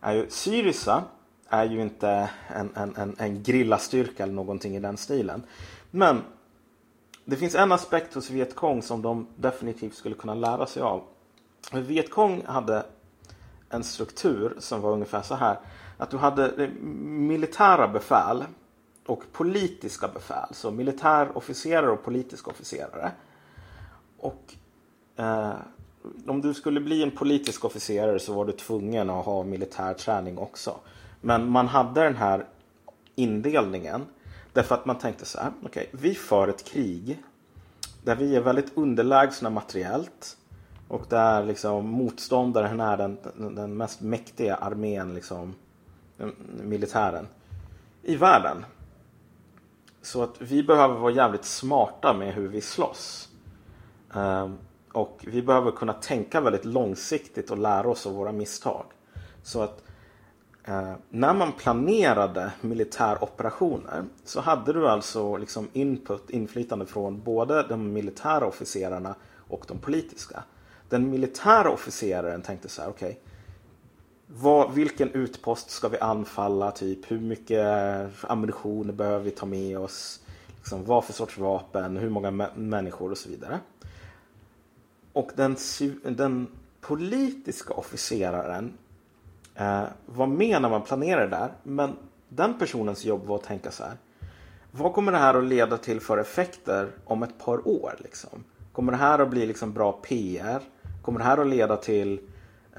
är ju Syriza är ju inte en, en, en, en grillastyrka eller någonting i den stilen. Men det finns en aspekt hos Vietkong som de definitivt skulle kunna lära sig av. Vietkong hade en struktur som var ungefär så här. Att du hade eh, militära befäl och politiska befäl. Så militärofficerare och politiska officerare. Och eh, om du skulle bli en politisk officerare så var du tvungen att ha militär träning också. Men man hade den här indelningen därför att man tänkte så här. Okej, vi för ett krig där vi är väldigt underlägsna materiellt. Och där liksom motståndaren är den, den, mest mäktiga armén, liksom, militären, i världen. Så att vi behöver vara jävligt smarta med hur vi slåss. Um, och vi behöver kunna tänka väldigt långsiktigt och lära oss av våra misstag. Så att eh, när man planerade militäroperationer så hade du alltså liksom input, inflytande från både de militära officerarna och de politiska. Den militära officeraren tänkte så här, okej, vad, vilken utpost ska vi anfalla? Typ hur mycket ammunition behöver vi ta med oss? Liksom, vad för sorts vapen? Hur många mä- människor och så vidare. Och den, den politiska officeraren eh, var med när man planerade det där. Men den personens jobb var att tänka så här. Vad kommer det här att leda till för effekter om ett par år? Liksom? Kommer det här att bli liksom bra PR? Kommer det här att leda till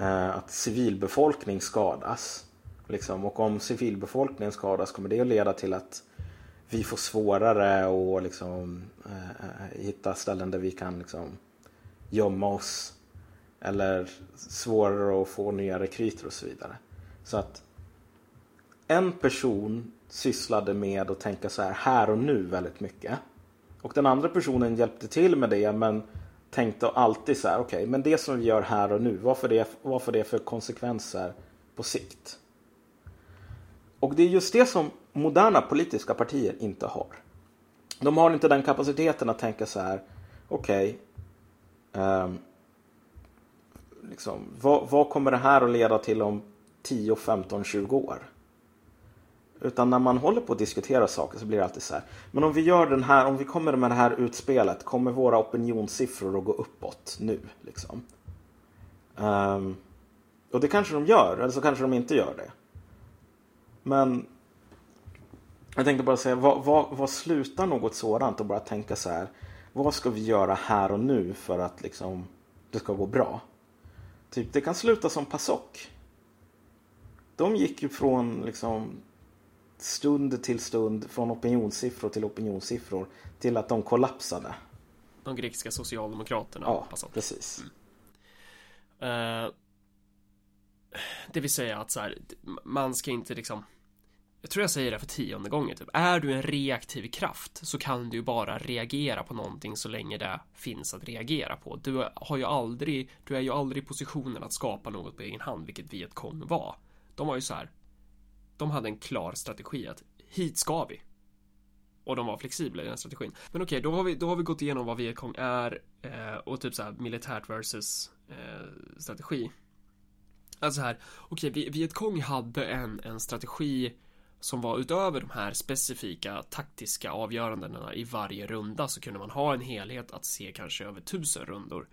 Eh, att civilbefolkning skadas? Liksom? Och om civilbefolkningen skadas kommer det att leda till att vi får svårare att liksom, eh, hitta ställen där vi kan liksom, gömma oss. Eller svårare att få nya rekryter och så vidare. Så att en person sysslade med att tänka så här här och nu väldigt mycket. Och den andra personen hjälpte till med det men tänkte alltid så här okej men det som vi gör här och nu vad får det, vad får det för konsekvenser på sikt? Och det är just det som moderna politiska partier inte har. De har inte den kapaciteten att tänka så här okej ehm, liksom, vad, vad kommer det här att leda till om 10, 15, 20 år? Utan när man håller på att diskutera saker så blir det alltid så här. Men om vi gör den här, om vi kommer med det här utspelet, kommer våra opinionssiffror att gå uppåt nu? Liksom? Um, och det kanske de gör, eller så kanske de inte gör det. Men jag tänkte bara säga, vad, vad, vad slutar något sådant och bara tänka så här. Vad ska vi göra här och nu för att liksom, det ska gå bra? Typ, det kan sluta som PASOK. De gick ju från liksom stund till stund, från opinionssiffror till opinionssiffror till att de kollapsade. De grekiska socialdemokraterna. Ja, PASOK. precis. Eh, det vill säga att så här, man ska inte liksom jag tror jag säger det för tionde gången typ. Är du en reaktiv kraft så kan du ju bara reagera på någonting så länge det finns att reagera på. Du har ju aldrig, du är ju aldrig i positionen att skapa något på egen hand, vilket Vietcong var. De var ju så här. De hade en klar strategi att hit ska vi. Och de var flexibla i den strategin. Men okej, då har vi, då har vi gått igenom vad Vietcong är eh, och typ så här militärt versus eh, strategi. Alltså här, okej, okay, Vietcong hade en, en strategi som var utöver de här specifika taktiska avgörandena i varje runda så kunde man ha en helhet att se kanske över tusen rundor.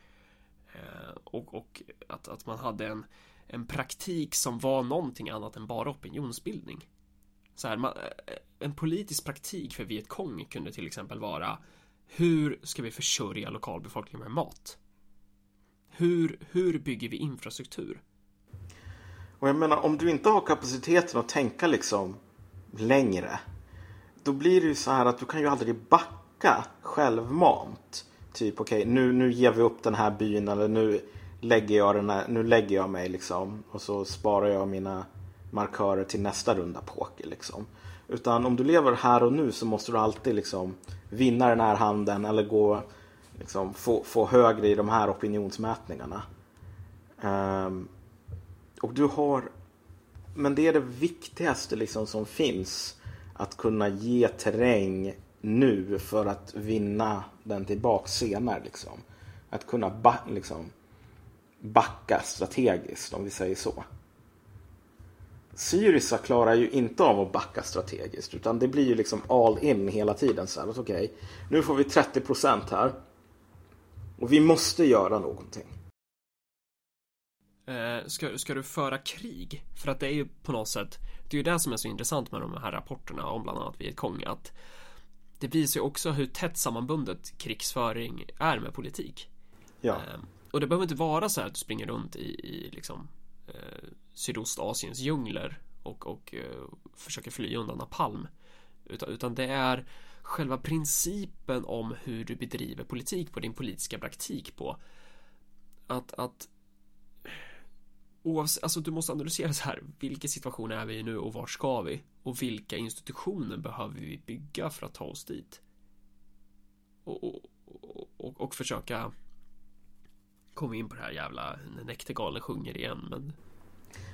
Eh, och och att, att man hade en, en praktik som var någonting annat än bara opinionsbildning. Så här, man, eh, en politisk praktik för Vietcong kunde till exempel vara hur ska vi försörja lokalbefolkningen med mat? Hur, hur bygger vi infrastruktur? Och jag menar, om du inte har kapaciteten att tänka liksom längre. Då blir det ju så här att du kan ju aldrig backa självmant. Typ okej, nu, nu ger vi upp den här byn eller nu lägger jag, den här, nu lägger jag mig liksom. Och så sparar jag mina markörer till nästa runda poker liksom. Utan om du lever här och nu så måste du alltid liksom vinna den här handen eller gå liksom, få, få högre i de här opinionsmätningarna. Um, och du har men det är det viktigaste liksom som finns. Att kunna ge terräng nu för att vinna den tillbaka senare. Liksom. Att kunna ba liksom, backa strategiskt om vi säger så. Syriza klarar ju inte av att backa strategiskt utan det blir ju liksom all in hela tiden. Så här, att okej, nu får vi 30% här. Och vi måste göra någonting. Eh, ska, ska du föra krig? För att det är ju på något sätt Det är ju det som är så intressant med de här rapporterna om bland annat Vietcong att Det visar ju också hur tätt sammanbundet krigsföring är med politik Ja. Och det behöver inte vara så här att du springer runt i, i liksom eh, Sydostasiens djungler och, och eh, försöker fly undan napalm utan, utan det är själva principen om hur du bedriver politik på din politiska praktik på att, att oavsett, alltså du måste analysera så här, vilken situation är vi i nu och var ska vi? Och vilka institutioner behöver vi bygga för att ta oss dit? Och, och, och, och försöka komma in på det här jävla, när näktergalen sjunger igen, men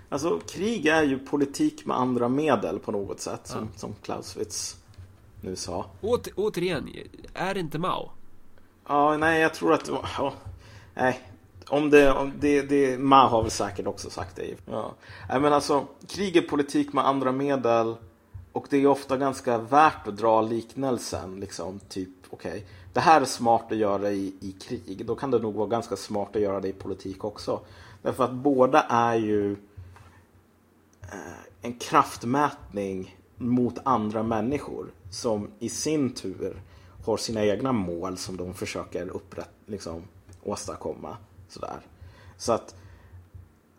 Alltså krig är ju politik med andra medel på något sätt. Som, som Clausewitz nu sa. åter, återigen, är det inte Mao? Ja, nej, jag tror att... Ja, nej, Om det, om det, det, Ma har väl säkert också sagt det. Ja. Nej, men alltså, krig är politik med andra medel. Och det är ofta ganska värt att dra liknelsen. Liksom, typ, okej, okay, det här är smart att göra i, i krig. Då kan det nog vara ganska smart att göra det i politik också. Därför att båda är ju eh, en kraftmätning mot andra människor. Som i sin tur har sina egna mål som de försöker upprätt, liksom, åstadkomma. Sådär. Så att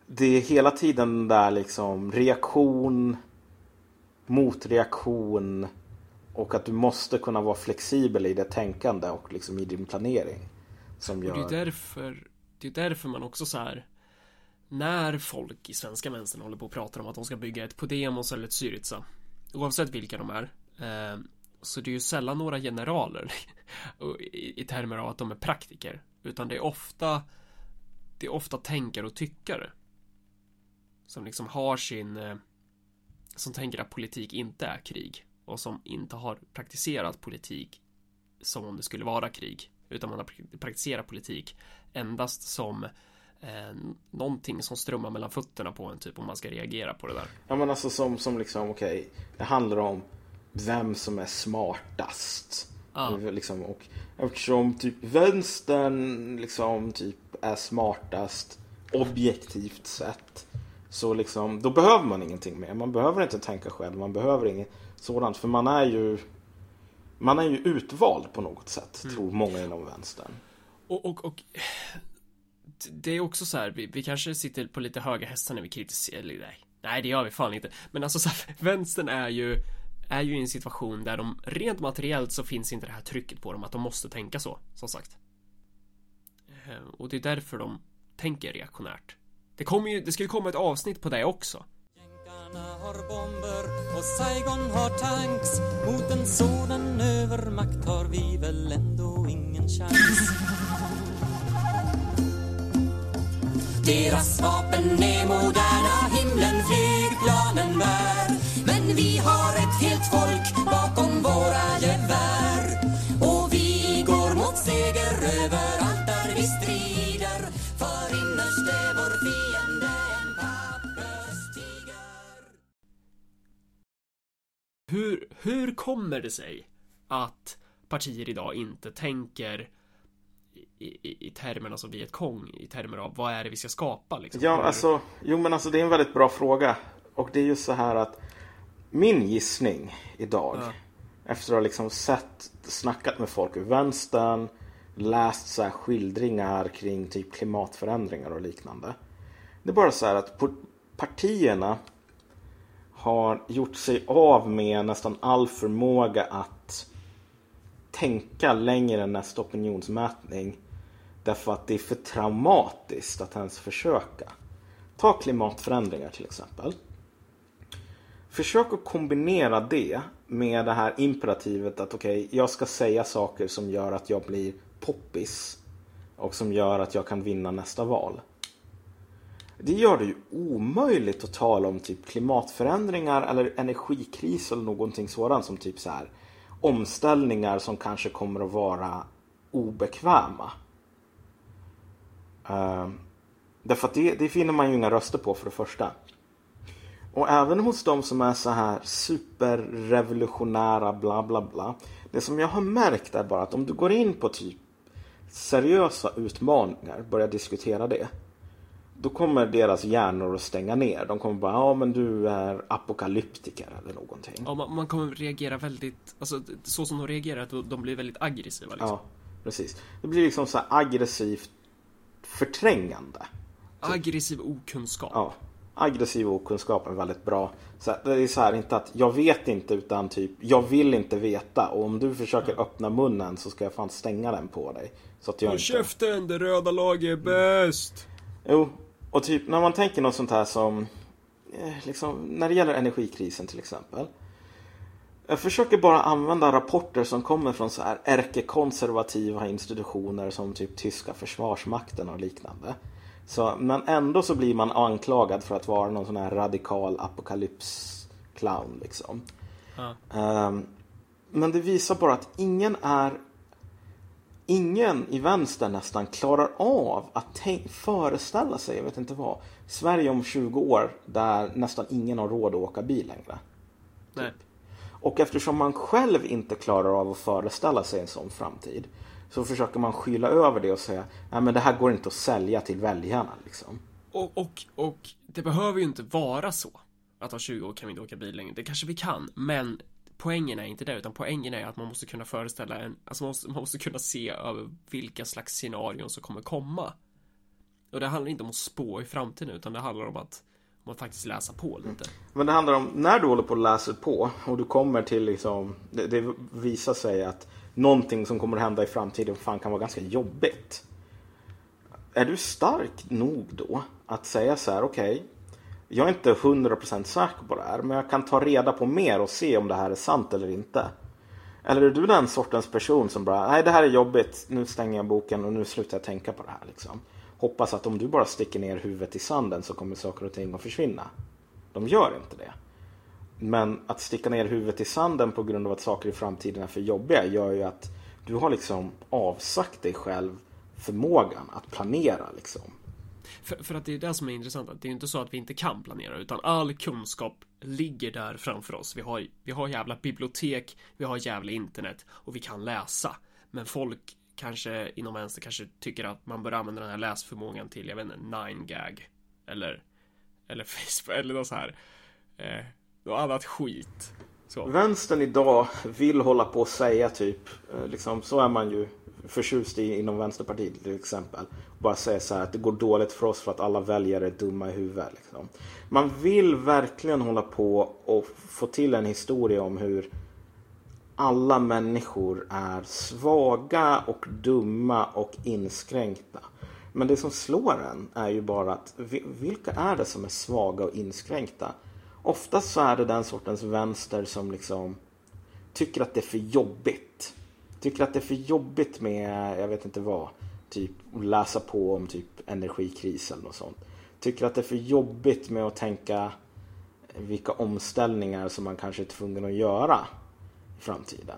det är hela tiden där liksom reaktion, motreaktion och att du måste kunna vara flexibel i det tänkande och liksom i din planering. Som gör... Och det är därför, det är därför man också så här när folk i svenska vänstern håller på och pratar om att de ska bygga ett Podemos eller ett Syriza oavsett vilka de är eh, så det är ju sällan några generaler i, termer av att de är praktiker utan det är ofta det är ofta tänkare och tyckare som liksom har sin eh, som tänker att politik inte är krig och som inte har praktiserat politik som om det skulle vara krig utan man har praktiserat politik endast som eh, någonting som strömmar mellan fötterna på en typ om man ska reagera på det där. Ja men alltså som, som liksom okej, okay, det handlar om vem som är smartast. Ah. Liksom, och eftersom typ vänstern liksom typ är smartast objektivt sett. Så liksom, då behöver man ingenting mer. Man behöver inte tänka själv. Man behöver inget sådant. För man är ju man är ju utvald på något sätt, mm. tror många inom vänstern. Och, och, och det är också så här, vi, vi kanske sitter på lite höga hästar när vi kritiserar, eller nej, nej det gör vi fan inte. Men alltså så här, vänstern är ju är ju i en situation där de rent materiellt så finns inte det här trycket på dem att de måste tänka så, som sagt. Eh, och det är därför de tänker reaktionärt. Det kommer ju, det ska ju komma ett avsnitt på det också. Jänkarna har bomber och Saigon har tanks. Mot en sådan övermakt har vi väl ändå ingen chans. Deras vapen är moderna, himlen flygplanen bär Men vi har ett helt folk hur, hur kommer det sig att partier idag inte tänker i, i, i termerna som Vietkong, i termer av vad är det vi ska skapa? Liksom? Ja, alltså, jo men alltså det är en väldigt bra fråga. Och det är ju så här att min gissning idag, ja. efter att ha liksom sett, snackat med folk ur vänstern, läst så skildringar kring typ klimatförändringar och liknande. Det är bara så här att partierna har gjort sig av med nästan all förmåga att tänka längre än nästa opinionsmätning. Därför att det är för traumatiskt att ens försöka. Ta klimatförändringar till exempel. Försök att kombinera det med det här imperativet att okej, okay, jag ska säga saker som gör att jag blir poppis och som gör att jag kan vinna nästa val. Det gör det ju omöjligt att tala om typ klimatförändringar eller energikris eller någonting sådant som typ så här omställningar som kanske kommer att vara obekväma. Uh, därför att det, det finner man ju inga röster på för det första. Och även hos de som är så här superrevolutionära bla bla bla. Det som jag har märkt är bara att om du går in på typ seriösa utmaningar, börjar diskutera det. Då kommer deras hjärnor att stänga ner. De kommer bara, ja men du är apokalyptiker eller någonting. Ja, man, man kommer reagera väldigt, alltså så som de reagerar, att de blir väldigt aggressiva liksom. Ja, precis. Det blir liksom så aggressivt förträngande. Aggressiv okunskap. Ja aggressiv okunskap är väldigt bra. Så det är så här, inte att jag vet inte utan typ jag vill inte veta och om du försöker öppna munnen så ska jag fan stänga den på dig. Så att jag Håll inte... käften, det röda laget är bäst! Mm. Jo, och typ när man tänker något sånt här som eh, liksom, när det gäller energikrisen till exempel. Jag försöker bara använda rapporter som kommer från så här ärkekonservativa institutioner som typ tyska försvarsmakten och liknande. Så, men ändå så blir man anklagad för att vara någon sån här radikal apokalyps-clown liksom. Ja. Um, men det visar bara att ingen är ingen i vänster nästan klarar av att föreställa sig, jag vet inte vad, Sverige om 20 år där nästan ingen har råd att åka bil längre. Nej. Och eftersom man själv inte klarar av att föreställa sig en sån framtid så försöker man skylla över det och säga nej men det här går inte att sälja till väljarna liksom. Och, och, och det behöver ju inte vara så att om 20 år kan vi inte åka bil längre. Det kanske vi kan, men poängen är inte det, utan poängen är att man måste kunna föreställa en, alltså man måste, man måste kunna se över vilka slags scenarion som kommer komma. Och det handlar inte om att spå i framtiden, utan det handlar om att, man faktiskt läsa på lite. Men det handlar om när du håller på och läser på och du kommer till liksom, det, det visar sig att någonting som kommer att hända i framtiden fan kan vara ganska jobbigt. Är du stark nog då att säga så här, okej, jag är inte 100% säker på det här, men jag kan ta reda på mer och se om det här är sant eller inte. Eller är du den sortens person som bara, nej det här är jobbigt, nu stänger jag boken och nu slutar jag tänka på det här liksom. Hoppas att om du bara sticker ner huvudet i sanden så kommer saker och ting att försvinna. De gör inte det. Men att sticka ner huvudet i sanden på grund av att saker i framtiden är för jobbiga gör ju att du har liksom avsagt dig själv förmågan att planera liksom. För, för att det är det som är intressant, att det är inte så att vi inte kan planera, utan all kunskap ligger där framför oss. Vi har, vi har jävla bibliotek, vi har jävla internet och vi kan läsa. Men folk kanske inom vänster kanske tycker att man bör använda den här läsförmågan till, jag vet inte, 9gag. Eller, eller Facebook, eller något så här. Eh, något annat skit. Så. Vänstern idag vill hålla på och säga typ, eh, liksom, så är man ju förtjust i inom Vänsterpartiet till exempel. Bara säga så här att det går dåligt för oss för att alla väljare är dumma i huvudet. Liksom. Man vill verkligen hålla på och få till en historia om hur alla människor är svaga och dumma och inskränkta. Men det som slår en är ju bara att vilka är det som är svaga och inskränkta? Oftast så är det den sortens vänster som liksom tycker att det är för jobbigt. Tycker att det är för jobbigt med, jag vet inte vad, typ läsa på om typ energikris eller något sånt. Tycker att det är för jobbigt med att tänka vilka omställningar som man kanske är tvungen att göra i framtiden.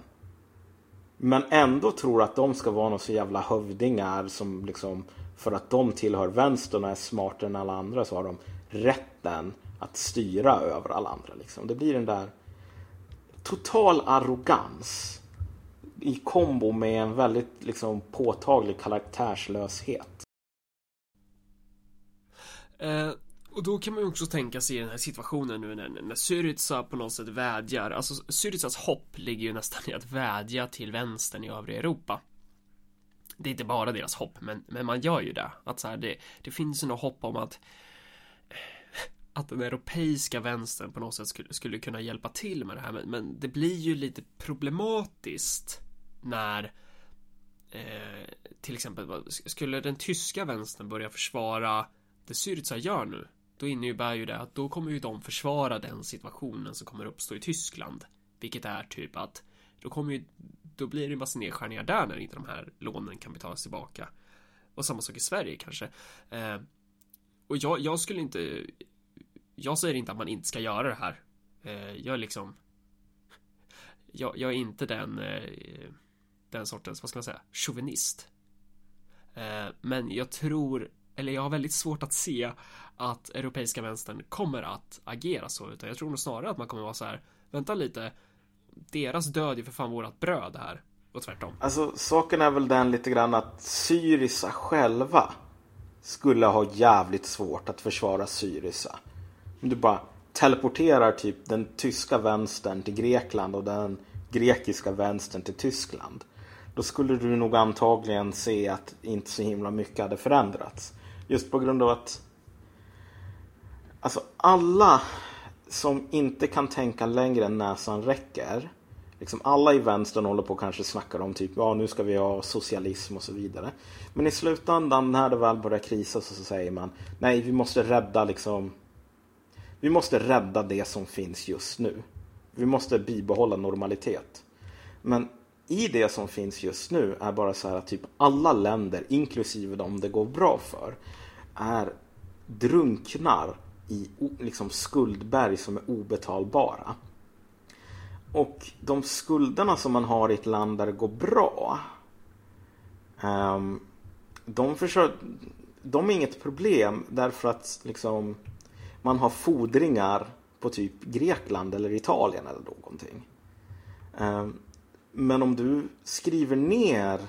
Men ändå tror att de ska vara några så jävla hövdingar som liksom för att de tillhör vänstern och är smartare än alla andra så har de rätten att styra över alla andra. Liksom. Det blir den där total arrogans i kombo med en väldigt liksom, påtaglig karaktärslöshet. Eh, och då kan man ju också tänka sig i den här situationen nu när, när Syriza på något sätt vädjar, alltså Syrizas hopp ligger ju nästan i att vädja till vänstern i övriga Europa. Det är inte bara deras hopp, men, men man gör ju det. Att så här, det, det finns ju något hopp om att eh, att den europeiska vänstern på något sätt skulle, skulle kunna hjälpa till med det här men, men det blir ju lite problematiskt när eh, till exempel skulle den tyska vänstern börja försvara det Syriza gör nu då innebär ju det att då kommer ju de försvara den situationen som kommer uppstå i Tyskland. Vilket är typ att då kommer ju då blir det en massa nedskärningar där när inte de här lånen kan betalas tillbaka. Och samma sak i Sverige kanske. Eh, och jag, jag skulle inte jag säger inte att man inte ska göra det här. Eh, jag är liksom jag, jag är inte den eh, den sortens, vad ska man säga, chauvinist. Eh, men jag tror, eller jag har väldigt svårt att se att europeiska vänstern kommer att agera så, utan jag tror nog snarare att man kommer vara så här, vänta lite, deras död är för fan vårat bröd här. Och tvärtom. Alltså saken är väl den lite grann att Syriza själva skulle ha jävligt svårt att försvara Syriza. Om du bara teleporterar typ den tyska vänstern till Grekland och den grekiska vänstern till Tyskland. Då skulle du nog antagligen se att inte så himla mycket hade förändrats. Just på grund av att Alltså alla som inte kan tänka längre än näsan räcker. Liksom alla i vänstern håller på och kanske snackar om typ ja nu ska vi ha socialism och så vidare. Men i slutändan när det väl börjar krisa så, så säger man nej vi måste rädda liksom vi måste rädda det som finns just nu. Vi måste bibehålla normalitet. Men i det som finns just nu är bara så här att typ alla länder, inklusive de det går bra för, är drunknar i liksom skuldberg som är obetalbara. Och de skulderna som man har i ett land där det går bra ehm, de, försöker, de är inget problem därför att liksom, man har fordringar på typ Grekland eller Italien eller någonting. Ehm, men om du skriver ner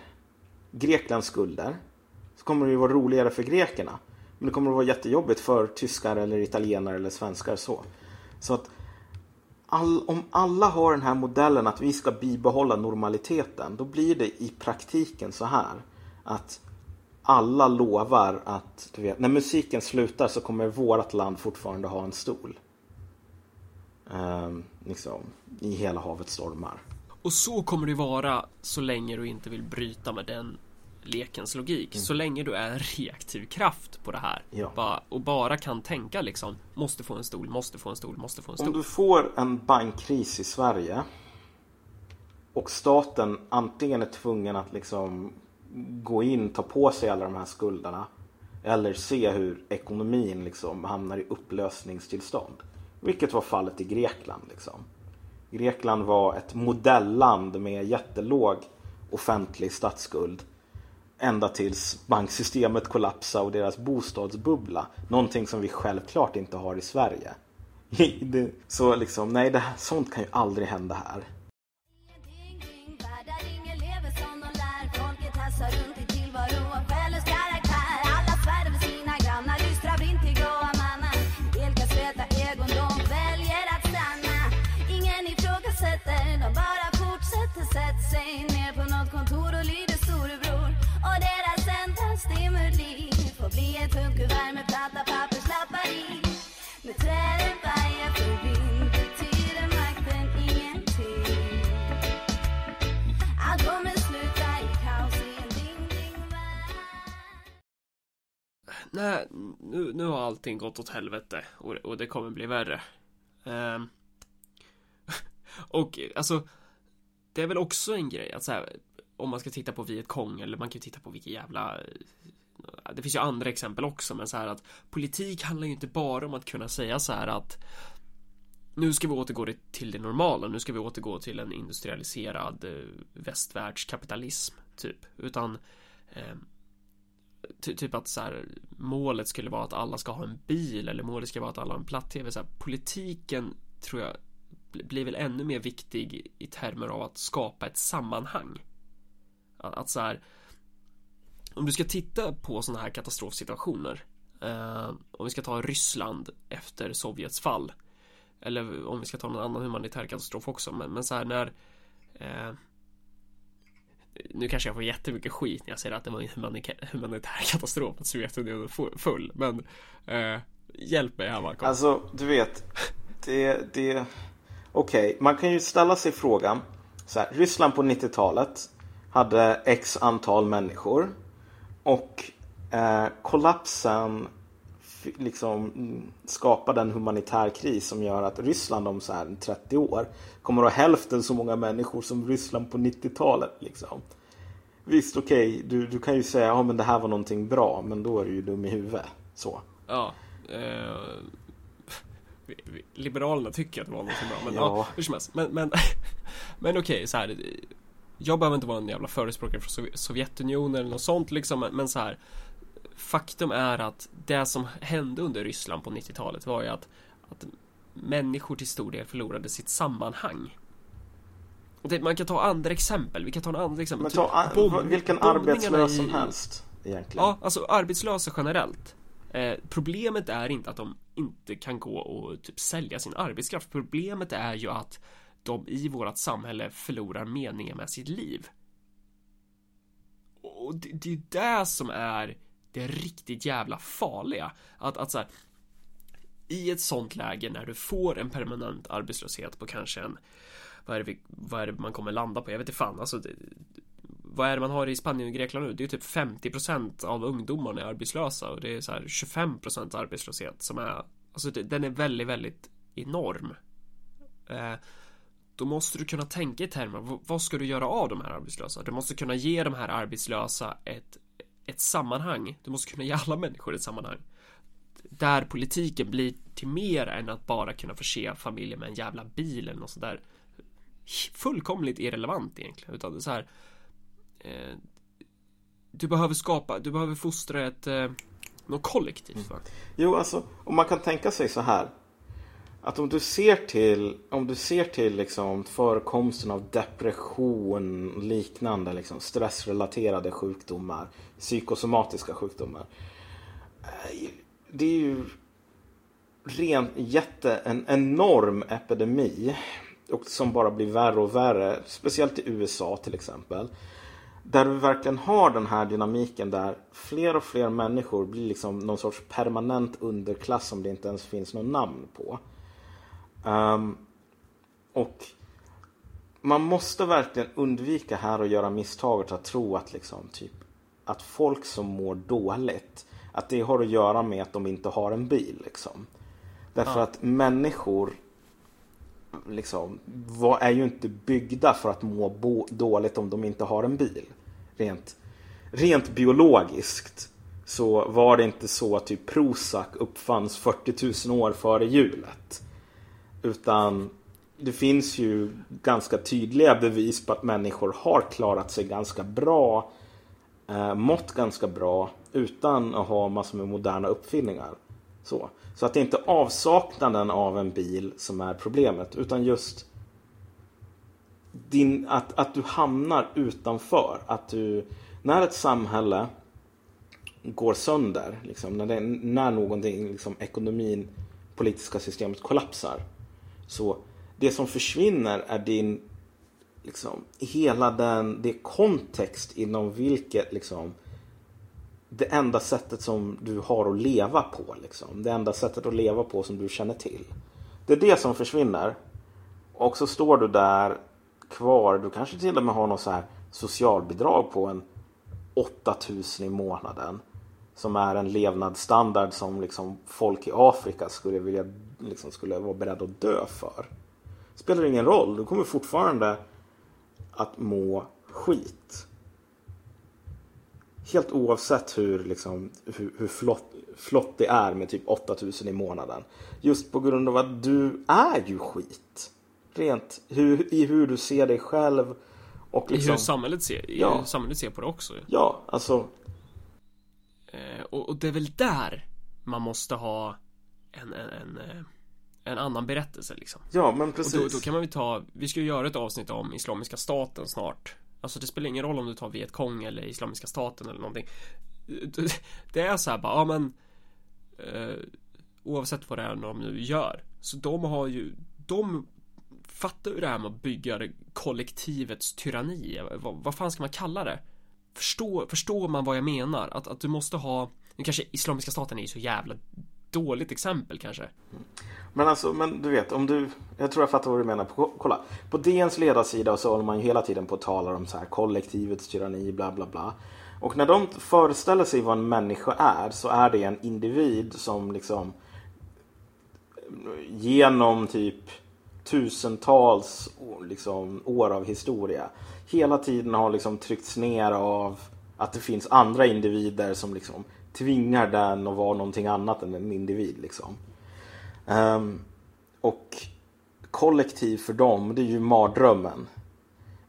Greklands skulder så kommer det ju vara roligare för grekerna. Men det kommer att vara jättejobbigt för tyskar eller italienare eller svenskar så. Så att all, om alla har den här modellen att vi ska bibehålla normaliteten då blir det i praktiken så här att alla lovar att du vet, när musiken slutar så kommer vårt land fortfarande ha en stol. Ehm, liksom, I hela havet stormar. Och så kommer det vara så länge du inte vill bryta med den lekens logik. Så länge du är en reaktiv kraft på det här. Ja. Ba- och bara kan tänka liksom Måste få en stol, måste få en stol, måste få en Om stol. du får en bankkris i Sverige och staten antingen är tvungen att liksom gå in, ta på sig alla de här skulderna eller se hur ekonomin liksom hamnar i upplösningstillstånd. Vilket var fallet i Grekland. Liksom. Grekland var ett modellland med jättelåg offentlig statsskuld ända tills banksystemet kollapsade och deras bostadsbubbla. Någonting som vi självklart inte har i Sverige. Så liksom, nej, det här, sånt kan ju aldrig hända här. Nu, nu har allting gått åt helvete och, och det kommer bli värre. Um, och alltså, det är väl också en grej att så här, om man ska titta på Vietcong eller man kan ju titta på vilka jävla eh, det finns ju andra exempel också men så här att politik handlar ju inte bara om att kunna säga så här att nu ska vi återgå till det normala, nu ska vi återgå till en industrialiserad eh, västvärldskapitalism typ, utan eh, ty- typ att så här, målet skulle vara att alla ska ha en bil eller målet ska vara att alla har en platt-tv. Politiken tror jag blir väl ännu mer viktig i termer av att skapa ett sammanhang. Att, att så här, om du ska titta på sådana här katastrofsituationer. Eh, om vi ska ta Ryssland efter Sovjets fall. Eller om vi ska ta någon annan humanitär katastrof också. Men, men så här när eh, nu kanske jag får jättemycket skit när jag säger att det var en humanitär, humanitär katastrof att Sovjetunionen full. Men eh, hjälp mig här Malcolm. Alltså, du vet. Det, det... Okej, man kan ju ställa sig frågan. Så här, Ryssland på 90-talet hade x antal människor. Och eh, kollapsen liksom mm, skapade en humanitär kris som gör att Ryssland om så här 30 år kommer att ha hälften så många människor som Ryssland på 90-talet. Liksom. Visst, okej, du, du kan ju säga ja, men det här var någonting bra, men då är du ju dum i huvudet. Så. Ja. Eh, Liberalerna tycker att det var någonting bra. Men ja, Ja. hur som helst. Men, men, men okej, så här. Jag behöver inte vara en jävla förespråkare för Sov- Sovjetunionen eller något sånt liksom. Men så här. Faktum är att det som hände under Ryssland på 90-talet var ju att, att människor till stor del förlorade sitt sammanhang. Det, man kan ta andra exempel. Vi kan ta en andra exempel. Men Typ ta a- bomb- vilken arbetslös i- som helst. Egentligen. Ja, alltså arbetslösa generellt. Eh, problemet är inte att de inte kan gå och typ sälja sin arbetskraft. Problemet är ju att de i vårt samhälle förlorar meningen med sitt liv. Och det, det är det som är det riktigt jävla farliga. Att, att så här, i ett sånt läge när du får en permanent arbetslöshet på kanske en vad är det, vi, vad är det man kommer landa på? Jag vet inte fan alltså det, vad är det man har i Spanien och Grekland nu? Det är typ 50% av ungdomarna är arbetslösa och det är så här 25% arbetslöshet som är Alltså det, den är väldigt, väldigt enorm. Eh, då måste du kunna tänka i termer vad ska du göra av de här arbetslösa? Du måste kunna ge de här arbetslösa ett, ett sammanhang. Du måste kunna ge alla människor ett sammanhang. Där politiken blir till mer än att bara kunna förse familjer med en jävla bil eller något sånt där fullkomligt irrelevant egentligen utan det är så här eh, du behöver skapa, du behöver fostra ett eh, något kollektivt Mm. va? Jo, alltså, om man kan tänka sig så här. Att om du ser till, om du ser till liksom förekomsten av depression, liknande liksom stressrelaterade sjukdomar, psykosomatiska sjukdomar. Eh, det är ju ren, jätte, en enorm epidemi. Och som bara blir värre och värre. Speciellt i USA till exempel. Där vi verkligen har den här dynamiken där fler och fler människor blir liksom någon sorts permanent underklass som det inte ens finns något namn på. Ehm, och man måste verkligen undvika här att göra misstaget att tro att liksom typ att folk som mår dåligt att det har att göra med att de inte har en bil liksom. Därför Ja. att människor liksom var, är ju inte byggda för att må bo, dåligt om de inte har en bil. Rent, rent biologiskt så var det inte så att typ Prozac uppfanns 40 000 år före hjulet. Utan det finns ju ganska tydliga bevis på att människor har klarat sig ganska bra, eh, mått ganska bra utan att ha massor med moderna uppfinningar. Så. så att det är inte avsaknaden av en bil som är problemet utan just din, att, att du hamnar utanför. Att du, när ett samhälle går sönder, liksom, när, det, när någonting, liksom, ekonomin, politiska systemet kollapsar. Så det som försvinner är din, liksom, hela den, det kontext inom vilket liksom, det enda sättet som du har att leva på. Liksom. Det enda sättet att leva på som du känner till. Det är det som försvinner. Och så står du där kvar. Du kanske till och med har något så här socialbidrag på en 8000 i månaden. Som är en levnadsstandard som liksom folk i Afrika skulle vilja liksom skulle vara beredda att dö för. Spelar ingen roll. Du kommer fortfarande att må skit. Helt oavsett hur, liksom, hur, hur flott, flott det är med typ 8000 i månaden. Just på grund av att du är ju skit. Rent hur, i hur du ser dig själv. Och I liksom, hur samhället ser, i Ja. hur samhället ser på det också Ja, alltså. eh, och, och det är väl där man måste ha en, en, en, eh, en annan berättelse liksom Ja, men Och precis. då, då kan man väl ta, vi ska ju göra ett avsnitt om Islamiska staten snart Alltså det spelar ingen roll om du tar Vietkong eller Islamiska staten eller någonting Det är så här bara, ja men eh, Oavsett vad det är de nu gör Så de har ju, de Fattar ju det här med att bygga kollektivets tyranni vad, vad fan ska man kalla det? Förstår, förstår man vad jag menar? Att, att du måste ha Nu kanske Islamiska staten är ju så jävla Dåligt exempel kanske Men alltså, men du vet, om du... Jag tror jag fattar vad du menar. På, kolla, på DNs ledarsida så håller man ju hela tiden på att tala om så här kollektivets tyranni, bla bla bla. Och när de föreställer sig vad en människa är så är det en individ som liksom genom typ tusentals liksom, år av historia hela tiden har liksom tryckts ner av att det finns andra individer som liksom tvingar den att vara någonting annat än en individ. Liksom. Um, och kollektiv för dem, det är ju mardrömmen.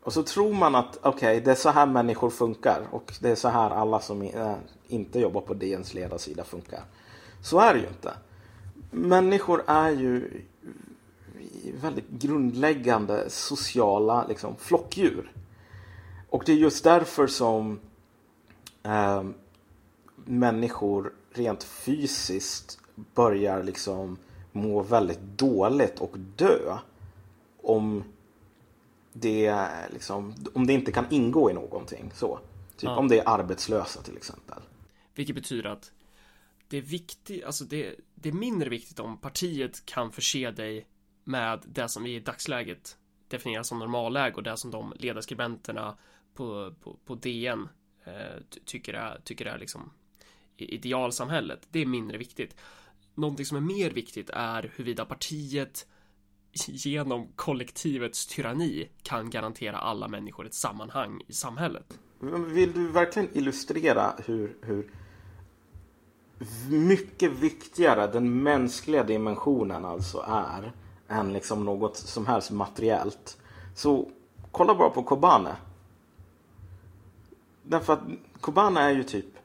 Och så tror man att okej, det är så här människor funkar och det är så här alla som eh, inte jobbar på DNs ledarsida funkar. Så är det ju inte. Människor är ju väldigt grundläggande sociala liksom, flockdjur. Och det är just därför som eh, människor rent fysiskt börjar liksom må väldigt dåligt och dö om det, liksom, om det inte kan ingå i någonting. Så. Typ Ja. om det är arbetslösa till exempel. Vilket betyder att det är viktigt, alltså det, det är mindre viktigt om partiet kan förse dig med det som vi i dagsläget definierar som normalläge och det som de ledarskribenterna på, på, på DN eh, ty- tycker är, tycker är liksom idealsamhället. Det är mindre viktigt. Någonting som är mer viktigt är huruvida partiet genom kollektivets tyranni kan garantera alla människor ett sammanhang i samhället. Vill du verkligen illustrera hur, hur mycket viktigare den mänskliga dimensionen alltså är än liksom något som helst materiellt. Så kolla bara på Kobane. Därför att Kobane är ju typ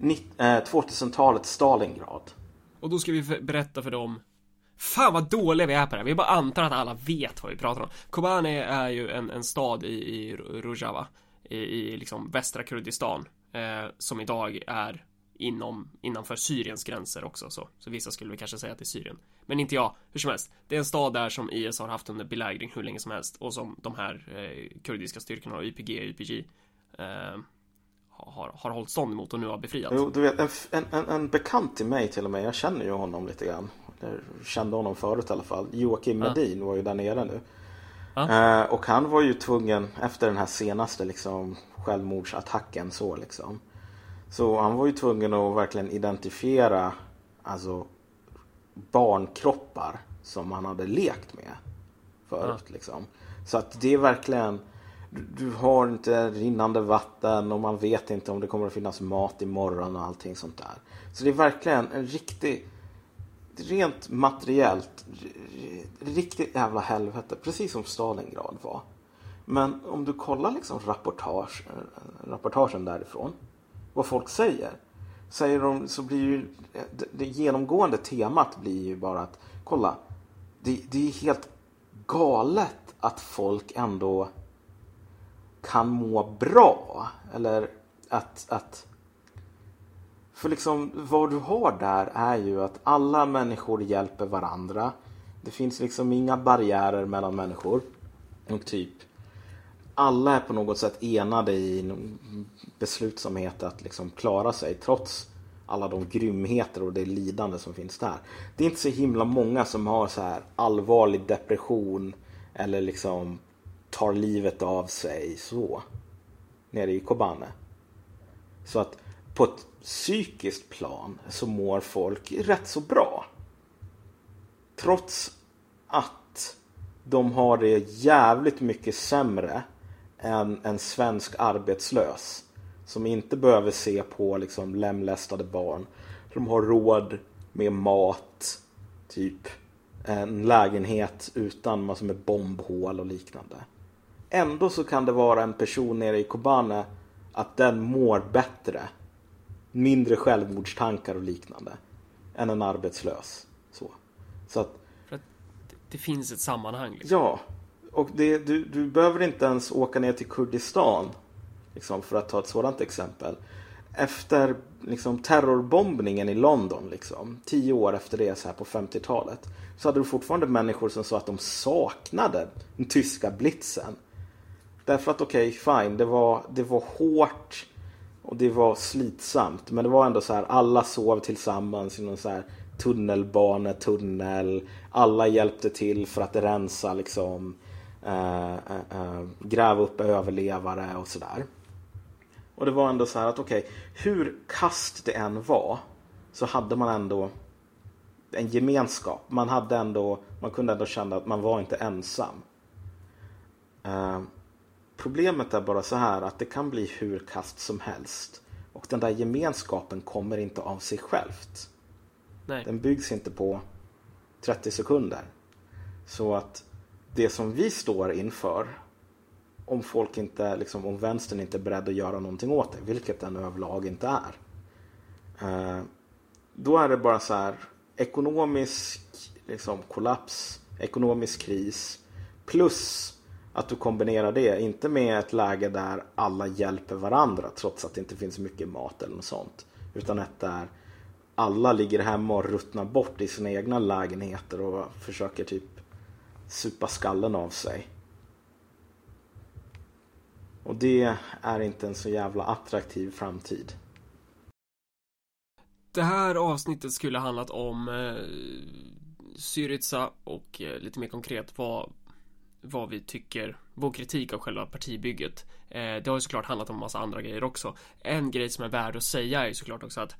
2000-talets eh, Stalingrad. Och då ska vi berätta för dem Fan vad dåliga vi är på det här. Vi bara antar att alla vet vad vi pratar om. Kobane är ju en, en stad i, i Rojava i, i liksom västra Kurdistan eh, som idag är inom, innanför Syriens gränser också så. Så vissa skulle väl kanske säga att det är Syrien. Men inte jag, hur som helst. Det är en stad där som IS har haft under belägring hur länge som helst och som de här eh, kurdiska styrkorna och YPG, YPG eh, har, har hållit stånd emot och nu har befriat. Jo, du vet, en, en, en, bekant till mig till och med, jag känner ju honom lite grann. Eller kände honom förut i alla fall. Joakim Ja. Medin var ju där nere nu. Ja. Eh, och han var ju tvungen, efter den här senaste liksom, självmordsattacken så liksom. Så han var ju tvungen att verkligen identifiera alltså, barnkroppar som han hade lekt med förut. Liksom. Så att det är verkligen du, har inte rinnande vatten och man vet inte om det kommer att finnas mat imorgon och allting sånt där. Så det är verkligen en riktig rent materiellt riktigt jävla helvete. Precis som Stalingrad var. Men om du kollar liksom rapportage, rapportagen därifrån. Vad folk säger. Säger de så blir ju det, det genomgående temat blir ju bara att kolla. Det, det är helt galet att folk ändå kan må bra. Eller att, att för liksom vad du har där är ju att alla människor hjälper varandra. Det finns liksom inga barriärer mellan människor. Och typ alla är på något sätt enade i beslutsamhet att liksom klara sig trots alla de grymheter och det lidande som finns där. Det är inte så himla många som har så här allvarlig depression eller liksom tar livet av sig så. Nere i Kobane. Så att på ett psykiskt plan så mår folk rätt så bra. Trots att de har det jävligt mycket sämre än en svensk arbetslös. Som inte behöver se på liksom lemlästade barn. De har råd med mat, typ en lägenhet utan massor med bombhål och liknande. Ändå så kan det vara en person nere i Kobane att den mår bättre. Mindre självmordstankar och liknande. Än en arbetslös. Så, så att För att det, finns ett sammanhang liksom. Ja, och det, du, du behöver inte ens åka ner till Kurdistan liksom, för att ta ett sådant exempel. Efter liksom, terrorbombningen i London, liksom, tio år efter det, så här på 50-talet, så hade du fortfarande människor som sa att de saknade den tyska blitzen. Därför att okej, fine, det var, det var hårt och det var slitsamt. Men det var ändå så här, alla sov tillsammans i någon så här tunnelbanetunnel. Alla hjälpte till för att rensa liksom. Äh, äh, gräva upp överlevare och sådär. Och det var ändå så här att okej, hur kast det än var så hade man ändå en gemenskap. Man hade ändå, man kunde ändå känna att man var inte ensam. Eh, Problemet är bara så här att det kan bli hur kast som helst. Och den där gemenskapen kommer inte av sig självt. Nej. Den byggs inte på 30 sekunder. Så att det som vi står inför om folk inte, liksom, om vänstern inte är beredd att göra någonting åt det, vilket den överlag inte är. Eh, då är det bara så här ekonomisk liksom, kollaps, ekonomisk kris plus att du kombinerar det, inte med ett läge där alla hjälper varandra trots att det inte finns mycket mat eller något sånt. Utan ett där alla ligger hemma och ruttnar bort i sina egna lägenheter och försöker typ supa skallen av sig. Och det är inte en så jävla attraktiv framtid. Det här avsnittet skulle handlat om eh, Syriza och eh, lite mer konkret vad, vad vi tycker, vår kritik av själva partibygget. Eh, det har ju såklart handlat om en massa andra grejer också. En grej som är värd att säga är ju såklart också att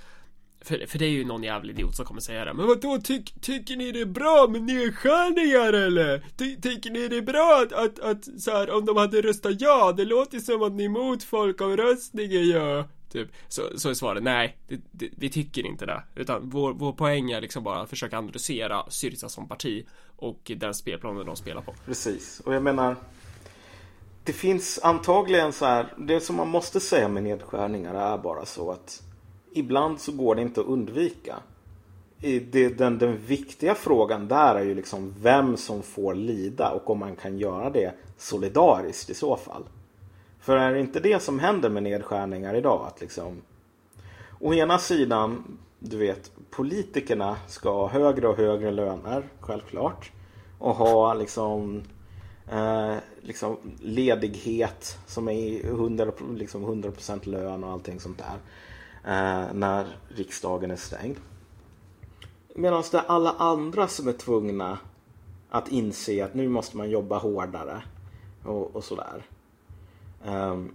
för, för det är ju någon jävla idiot som kommer säga det. Men vadå, tyck, tycker ni det är bra med nedskärningar eller? Ty, tycker ni det är bra att, att, att så här, om de hade röstat ja? Det låter som att ni är emot folkomröstningen ja. Typ, så, så är svaret nej, det, det, vi tycker inte det. Utan vår, vår poäng är liksom bara att försöka analysera Syriza som parti och den spelplanen de spelar på. Precis, och jag menar det finns antagligen så här, det som man måste säga med nedskärningar är bara så att ibland så går det inte att undvika. I det, den, den viktiga frågan där är ju liksom vem som får lida och om man kan göra det solidariskt i så fall. För är det inte det som händer med nedskärningar idag? Att liksom, å ena sidan, du vet, politikerna ska ha högre och högre löner, självklart. Och ha liksom, eh, liksom ledighet som är 100%, liksom 100 lön och allting sånt där. Eh, när riksdagen är stängd. Medan det är alla andra som är tvungna att inse att nu måste man jobba hårdare. Och, och sådär. Um,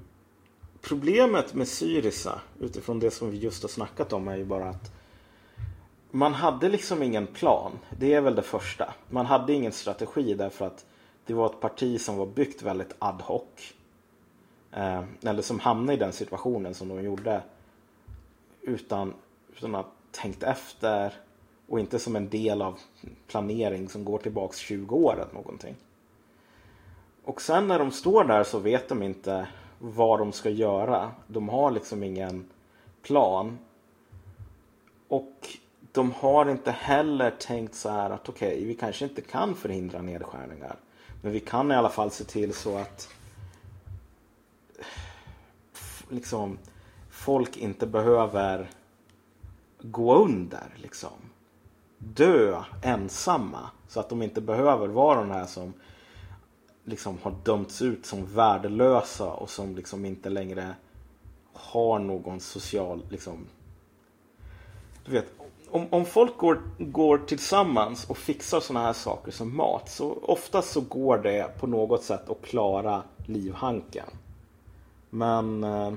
problemet med Syriza utifrån det som vi just har snackat om är ju bara att man hade liksom ingen plan. Det är väl det första. Man hade ingen strategi därför att det var ett parti som var byggt väldigt ad hoc. Eh, eller som hamnade i den situationen som de gjorde utan, utan att tänkt efter och inte som en del av planering som går tillbaks 20 år eller någonting. Och sen när de står där så vet de inte vad de ska göra. De har liksom ingen plan. Och de har inte heller tänkt så här att okej, okay, vi kanske inte kan förhindra nedskärningar. Men vi kan i alla fall se till så att liksom folk inte behöver gå under liksom. Dö ensamma. Så att de inte behöver vara de här som liksom har dömts ut som värdelösa och som liksom inte längre har någon social liksom du vet om, om folk går, går tillsammans och fixar sådana här saker som mat så oftast så går det på något sätt att klara livhanken. Men eh,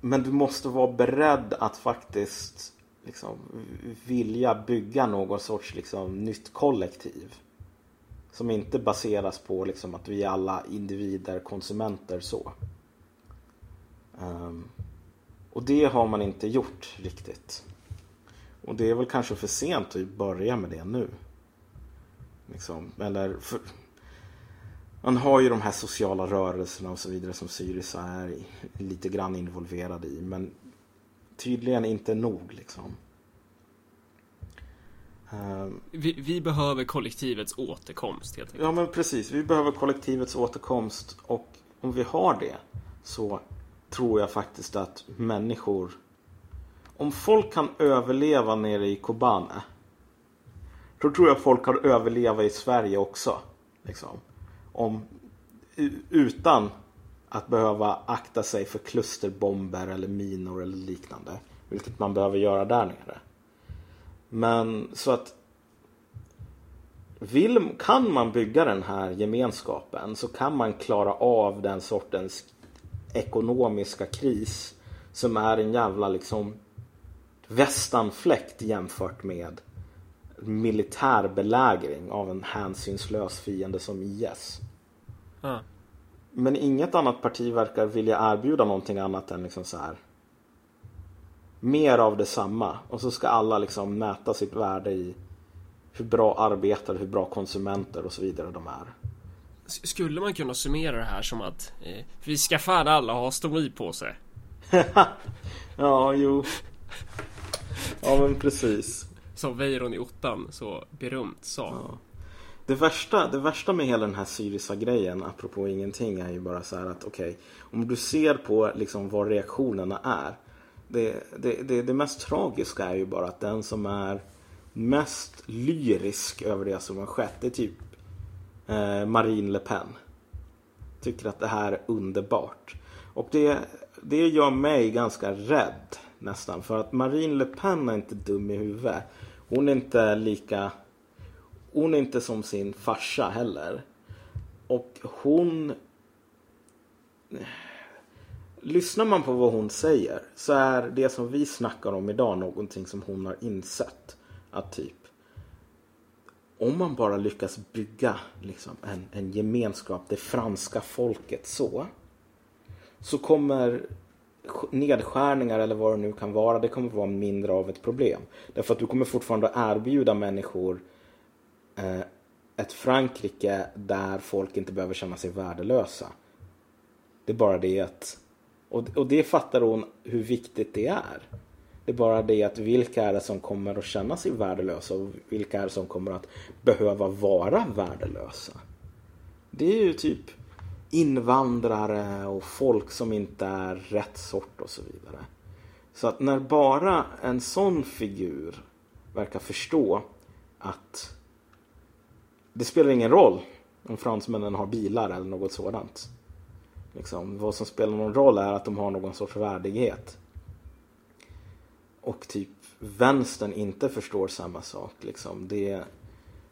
men du måste vara beredd att faktiskt liksom, vilja bygga någon sorts liksom, nytt kollektiv. Som inte baseras på liksom, att vi är alla individer, konsumenter så. Um, och det har man inte gjort riktigt. Och det är väl kanske för sent att börja med det nu. Liksom, eller för, man har ju de här sociala rörelserna och så vidare som Syriza är lite grann involverad i. Men tydligen inte nog liksom. Um, vi, vi, behöver kollektivets återkomst helt enkelt. Ja men precis, vi behöver kollektivets återkomst och om vi har det så tror jag faktiskt att människor om folk kan överleva nere i Kobane då tror jag folk kan överleva i Sverige också. Liksom om, utan att behöva akta sig för klusterbomber eller minor eller liknande. Vilket man behöver göra där nere. Men så att vill, kan man bygga den här gemenskapen så kan man klara av den sortens ekonomiska kris som är en jävla liksom västanfläkt jämfört med militär belägring av en hänsynslös fiende som IS. Mm. Men inget annat parti verkar vilja erbjuda någonting annat än liksom så här. Mer av detsamma. Och så ska alla liksom mäta sitt värde i hur bra arbetare, hur bra konsumenter och så vidare de är. Skulle man kunna summera det här som att eh, vi ska fan alla ha stomi-påse? ja, jo. Ja, men precis. Som Weiron i ottan så berömt sa. Ja. Det värsta, det värsta med hela den här Syriza-grejen, apropå ingenting, är ju bara så här att okej, okay, om du ser på liksom vad reaktionerna är. Det, det, det, det, mest tragiska är ju bara att den som är mest lyrisk över det som har skett, det är typ eh, Marine Le Pen. Tycker att det här är underbart. Och det, det gör mig ganska rädd nästan. För att Marine Le Pen är inte dum i huvudet. Hon är inte lika hon är inte som sin farsa heller. Och hon... Lyssnar man på vad hon säger så är det som vi snackar om idag någonting som hon har insett. Att typ om man bara lyckas bygga liksom, en, en gemenskap, det franska folket så. Så kommer nedskärningar eller vad det nu kan vara, det kommer vara mindre av ett problem. Därför att du kommer fortfarande erbjuda människor eh, ett Frankrike där folk inte behöver känna sig värdelösa. Det är bara det att... Och, och det fattar hon hur viktigt det är. Det är bara det att vilka är det som kommer att känna sig värdelösa och vilka är det som kommer att behöva vara värdelösa. Det är ju typ invandrare och folk som inte är rätt sort och så vidare. Så att när bara en sån figur verkar förstå att det spelar ingen roll om fransmännen har bilar eller något sådant. Liksom, vad som spelar någon roll är att de har någon sorts värdighet. Och typ vänstern inte förstår samma sak. Liksom. Det,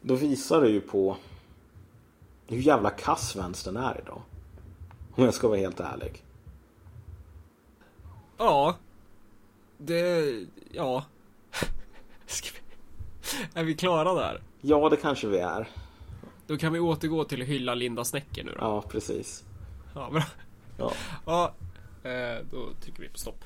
då visar det ju på hur jävla kass vänstern är idag. Om jag ska vara helt ärlig. Ja. Det, ja. Är vi klara där? Ja, det kanske vi är. Då kan vi återgå till att hylla Linda Snäcker nu då. Ja, precis. Ja, bra. Ja. ja, eh, då trycker vi på stopp.